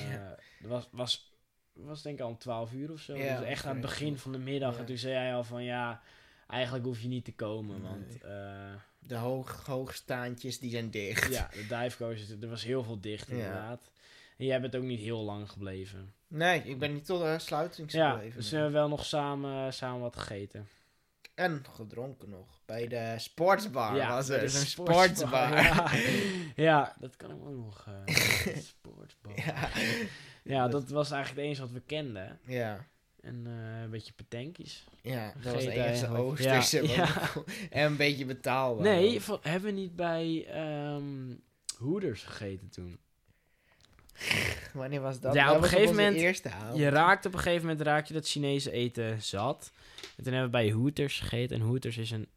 Ja. Dat was, was, was denk ik al om 12 uur of zo. Ja, dus echt aan het begin van de middag. En toen zei hij al van, ja, eigenlijk hoef je niet te komen, want... eh, De hoog, hoogstaantjes, die zijn dicht. ja, de divecoasters, er was heel veel dicht Ja. inderdaad. En jij bent ook niet heel lang gebleven. Nee, ik ben niet tot de sluiting Ja, gebleven. dus we hebben wel nog samen, samen wat gegeten. En gedronken nog. Bij de sportsbar ja, was er. Dus een sportsbar. sportsbar. Ja. ja, dat kan ik ook nog. eh sportsbar. Ja. Ja. dat was eigenlijk het enige wat we kenden. Ja. En eh, een beetje petankies. Ja, dat was enige. Oosterse. Ja, En een beetje betaalbaar. Nee, van- hebben we niet bij ehm, Hoeders gegeten toen? Wanneer was dat? Ja, Dat op een gegeven moment- eerste avond. Je raakt op een gegeven moment raak je dat Chinese eten zat. En toen hebben we bij Hooters gegeten. En Hooters is een,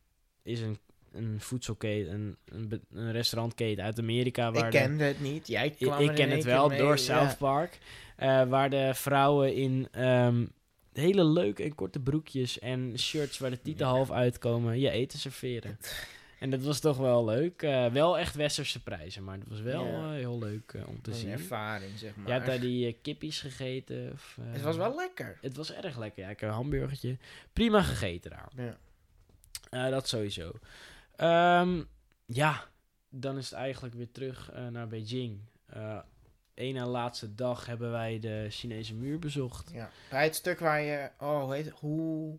is een, een voedselketen, een, een, een restaurantketen uit Amerika. Waar Ik de- kende het niet. Jij ik, kwam ik er ken het wel mee, door ja. South Park. eh, waar de vrouwen in ehm, hele leuke en korte broekjes en shirts waar de tieten Ja. half uitkomen je eten serveren. En dat was toch wel leuk. Eh, wel echt westerse prijzen, maar het was wel Ja. eh, heel leuk eh, om te is een zien. ervaring, zeg maar. Je hebt daar die kippies gegeten. Of, Het was wel lekker. Het was erg lekker. Ja, ik heb een hamburgertje. Prima gegeten daar. Ja. Dat sowieso. Ehm, ja, dan is het eigenlijk weer terug naar Beijing. Eén na laatste dag hebben wij de Chinese muur bezocht. ja. Bij het stuk waar je... Oh, hoe heet het? Hoe...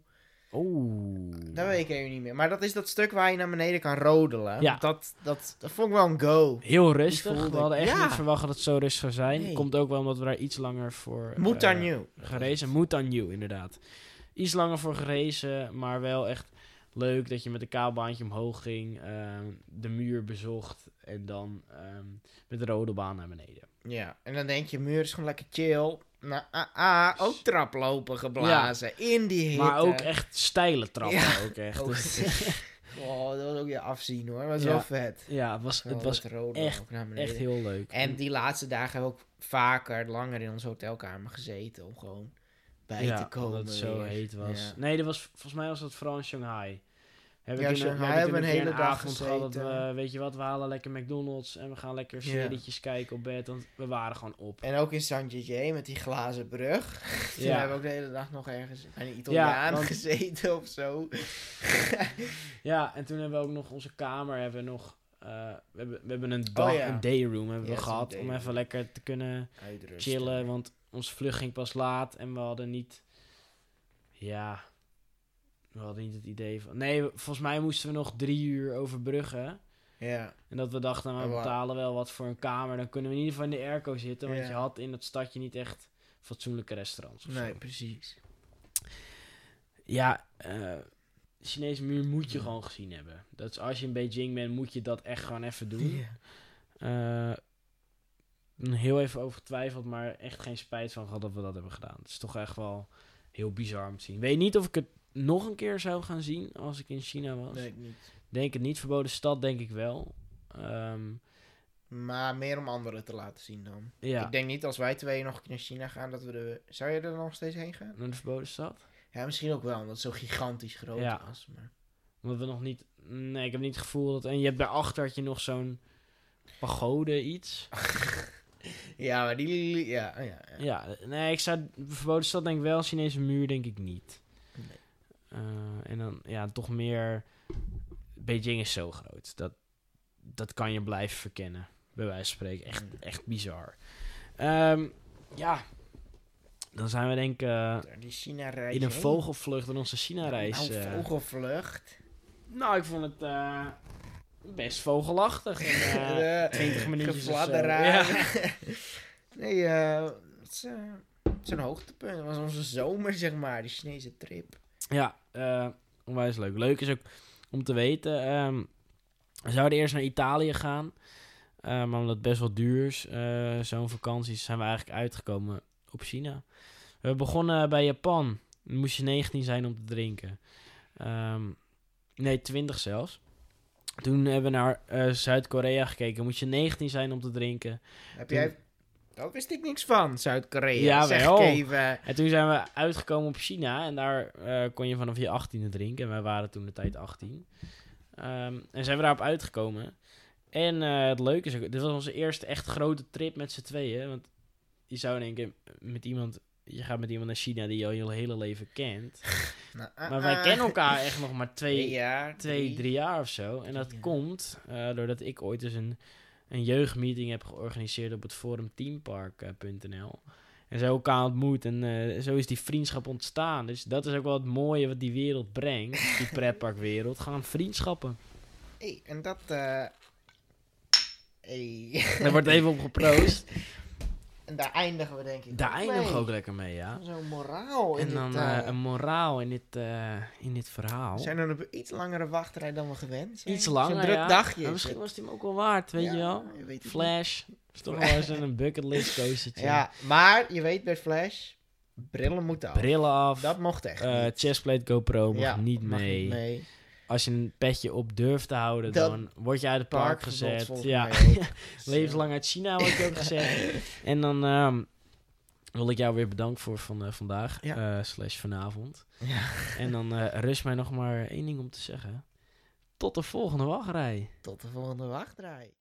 Oeh. Dat weet ik even niet meer. Maar dat is dat stuk waar je naar beneden kan rodelen. Ja. Dat, dat, dat vond ik wel een go. Heel rustig. We hadden echt Ja. niet verwacht dat het zo rustig zou zijn. Nee. Komt ook wel omdat we daar iets langer voor Moet eh, daar nu. gerezen. Moet inderdaad. Iets langer voor gerezen, maar wel echt leuk dat je met een kabelbaantje omhoog ging, ehm, de muur bezocht en dan ehm, met de rode baan naar beneden. Ja, en dan denk je, muur is gewoon lekker chill. Nou, ah, ah, ook traplopen geblazen. In die hitte. Maar ook echt steile trappen. Ja. Ook echt. Dus- oh, dat was ook je afzien hoor. Dat was Ja. wel vet. ja, het was, het was echt- echt heel leuk. En die laatste dagen hebben we ook vaker langer in onze hotelkamer gezeten. Om gewoon bij ja, te komen. omdat het zo weer. heet was. Ja. Nee, dat was, volgens mij was dat vooral in Shanghai. Heb Ja, Shanghai we hebben een hele dag avond gehad dat we, weet je wat, we halen lekker McDonald's en we gaan lekker serietjes kijken op bed, want we waren gewoon op. En ook in Saint-Gigi met die glazen brug. Toen Ja. hebben we ook de hele dag nog ergens bij een Italiaan want- gezeten of zo. Ja, en toen hebben we ook nog onze kamer, hebben we nog, eh, we, hebben, we hebben een dag, Oh ja. een dayroom hebben we gehad, om even lekker te kunnen Uitrusten. chillen, want onze vlucht ging pas laat en we hadden niet, ja, we hadden niet het idee van, nee, volgens mij moesten we nog drie uur overbruggen. Ja. En dat we dachten, nou, we betalen wel wat voor een kamer, dan kunnen we in ieder geval in de airco zitten, want Ja. je had in dat stadje niet echt fatsoenlijke restaurants of Nee, zo. precies. Ja, eh Chinese muur moet je gewoon gezien hebben. Dat is, als je in Beijing bent, moet je dat echt gewoon even doen. Ja. Eh, heel even over getwijfeld, maar echt geen spijt van gehad dat we dat hebben gedaan. Het is toch echt wel heel bizar om te zien. Weet niet of ik het nog een keer zou gaan zien als ik in China was. Ik niet. Denk het niet. Verboden stad denk ik wel. Ehm, Maar meer om anderen te laten zien dan. ja, Ik denk niet als wij twee nog naar China gaan dat we de... Zou je er nog steeds heen gaan? naar de verboden stad. Ja, misschien ook wel, omdat het zo gigantisch groot Ja. was. Maar... Omdat we nog niet... Nee, ik heb niet het gevoel dat... En je hebt daarachter had je nog zo'n pagode iets. Ja, maar die... Ja, oh ja, ja. Ja, nee, ik zou... Verboden stad denk ik wel, Chinese muur denk ik niet. Nee. Eh, en dan, ja, toch meer... Beijing is zo groot. Dat, dat kan je blijven verkennen. Bij wijze van spreken. Echt, Mm. echt bizar. Ehm, ja. Dan zijn we denk ik eh, Die in een vogelvlucht in onze China-reis. Nou, eh. vogelvlucht. nou, ik vond het best vogelachtig. En, eh, Eh, 20 minuutjes of zo. gefladderaar. Ja. nee, eh, het is, eh, het is een hoogtepunt. Het was onze zomer, zeg maar, die Chinese trip. Ja, onwijs leuk. Leuk is ook om te weten. ehm, we zouden eerst naar Italië gaan. maar omdat het best wel duur is, zo'n vakantie, zijn we eigenlijk uitgekomen op China. We begonnen bij Japan. Dan moest je 19 zijn om te drinken. Ehm, nee, 20 zelfs. Toen hebben we naar eh, Zuid-Korea gekeken. Moest je 19 zijn om te drinken. Heb Toen- jij... Daar wist ik niks van, Zuid-Korea. Ja, zeg wel. even. En toen zijn we uitgekomen op China. En daar eh, kon je vanaf je 18e drinken. En wij waren toen de tijd 18. Ehm, en zijn we daarop uitgekomen. En eh, het leuke is ook, dit was onze eerste echt grote trip met z'n tweeën. Want je zou denken, met iemand, je gaat met iemand naar China die je al je hele leven kent. Nou, ah, Maar wij ah. kennen elkaar echt nog maar Twee twee, jaar. twee drie jaar of zo. En dat Drie komt eh, doordat ik ooit eens een, een jeugdmeeting heb georganiseerd op het forum teampark.nl. En zo elkaar ontmoet en eh, zo is die vriendschap ontstaan. Dus dat is ook wel het mooie wat die wereld brengt, die pretparkwereld. Gaan vriendschappen. Hey, en dat... eh Hey. Daar wordt even op geproost. En daar eindigen we denk ik Daar eindigen we ook lekker mee, ja. Zo'n moraal in En dan dit, eh, een moraal in dit, eh, in dit verhaal. Zijn dan op een iets langere wachtrij dan we gewend zijn. Iets Zo'n langer, druk ja. dagje. Maar is misschien het. was het hem ook wel waard, weet Ja, je wel. je weet het Flash. is toch wel eens een bucketlist coastertje. Ja, maar je weet bij Flash, brillen moeten af. Brillen af. Dat mocht echt niet. chestplate GoPro mag niet mag mee. niet mee. Als je een petje op durft te houden, Dat dan word je uit het park gezet. Ja, ook. levenslang uit China wordt je ook gezet. En dan ehm, wil ik jou weer bedanken voor van, eh, vandaag, Ja. eh, slash vanavond. Ja. En dan eh, rust mij nog maar één ding om te zeggen. Tot de volgende wachtrij. Tot de volgende wachtrij.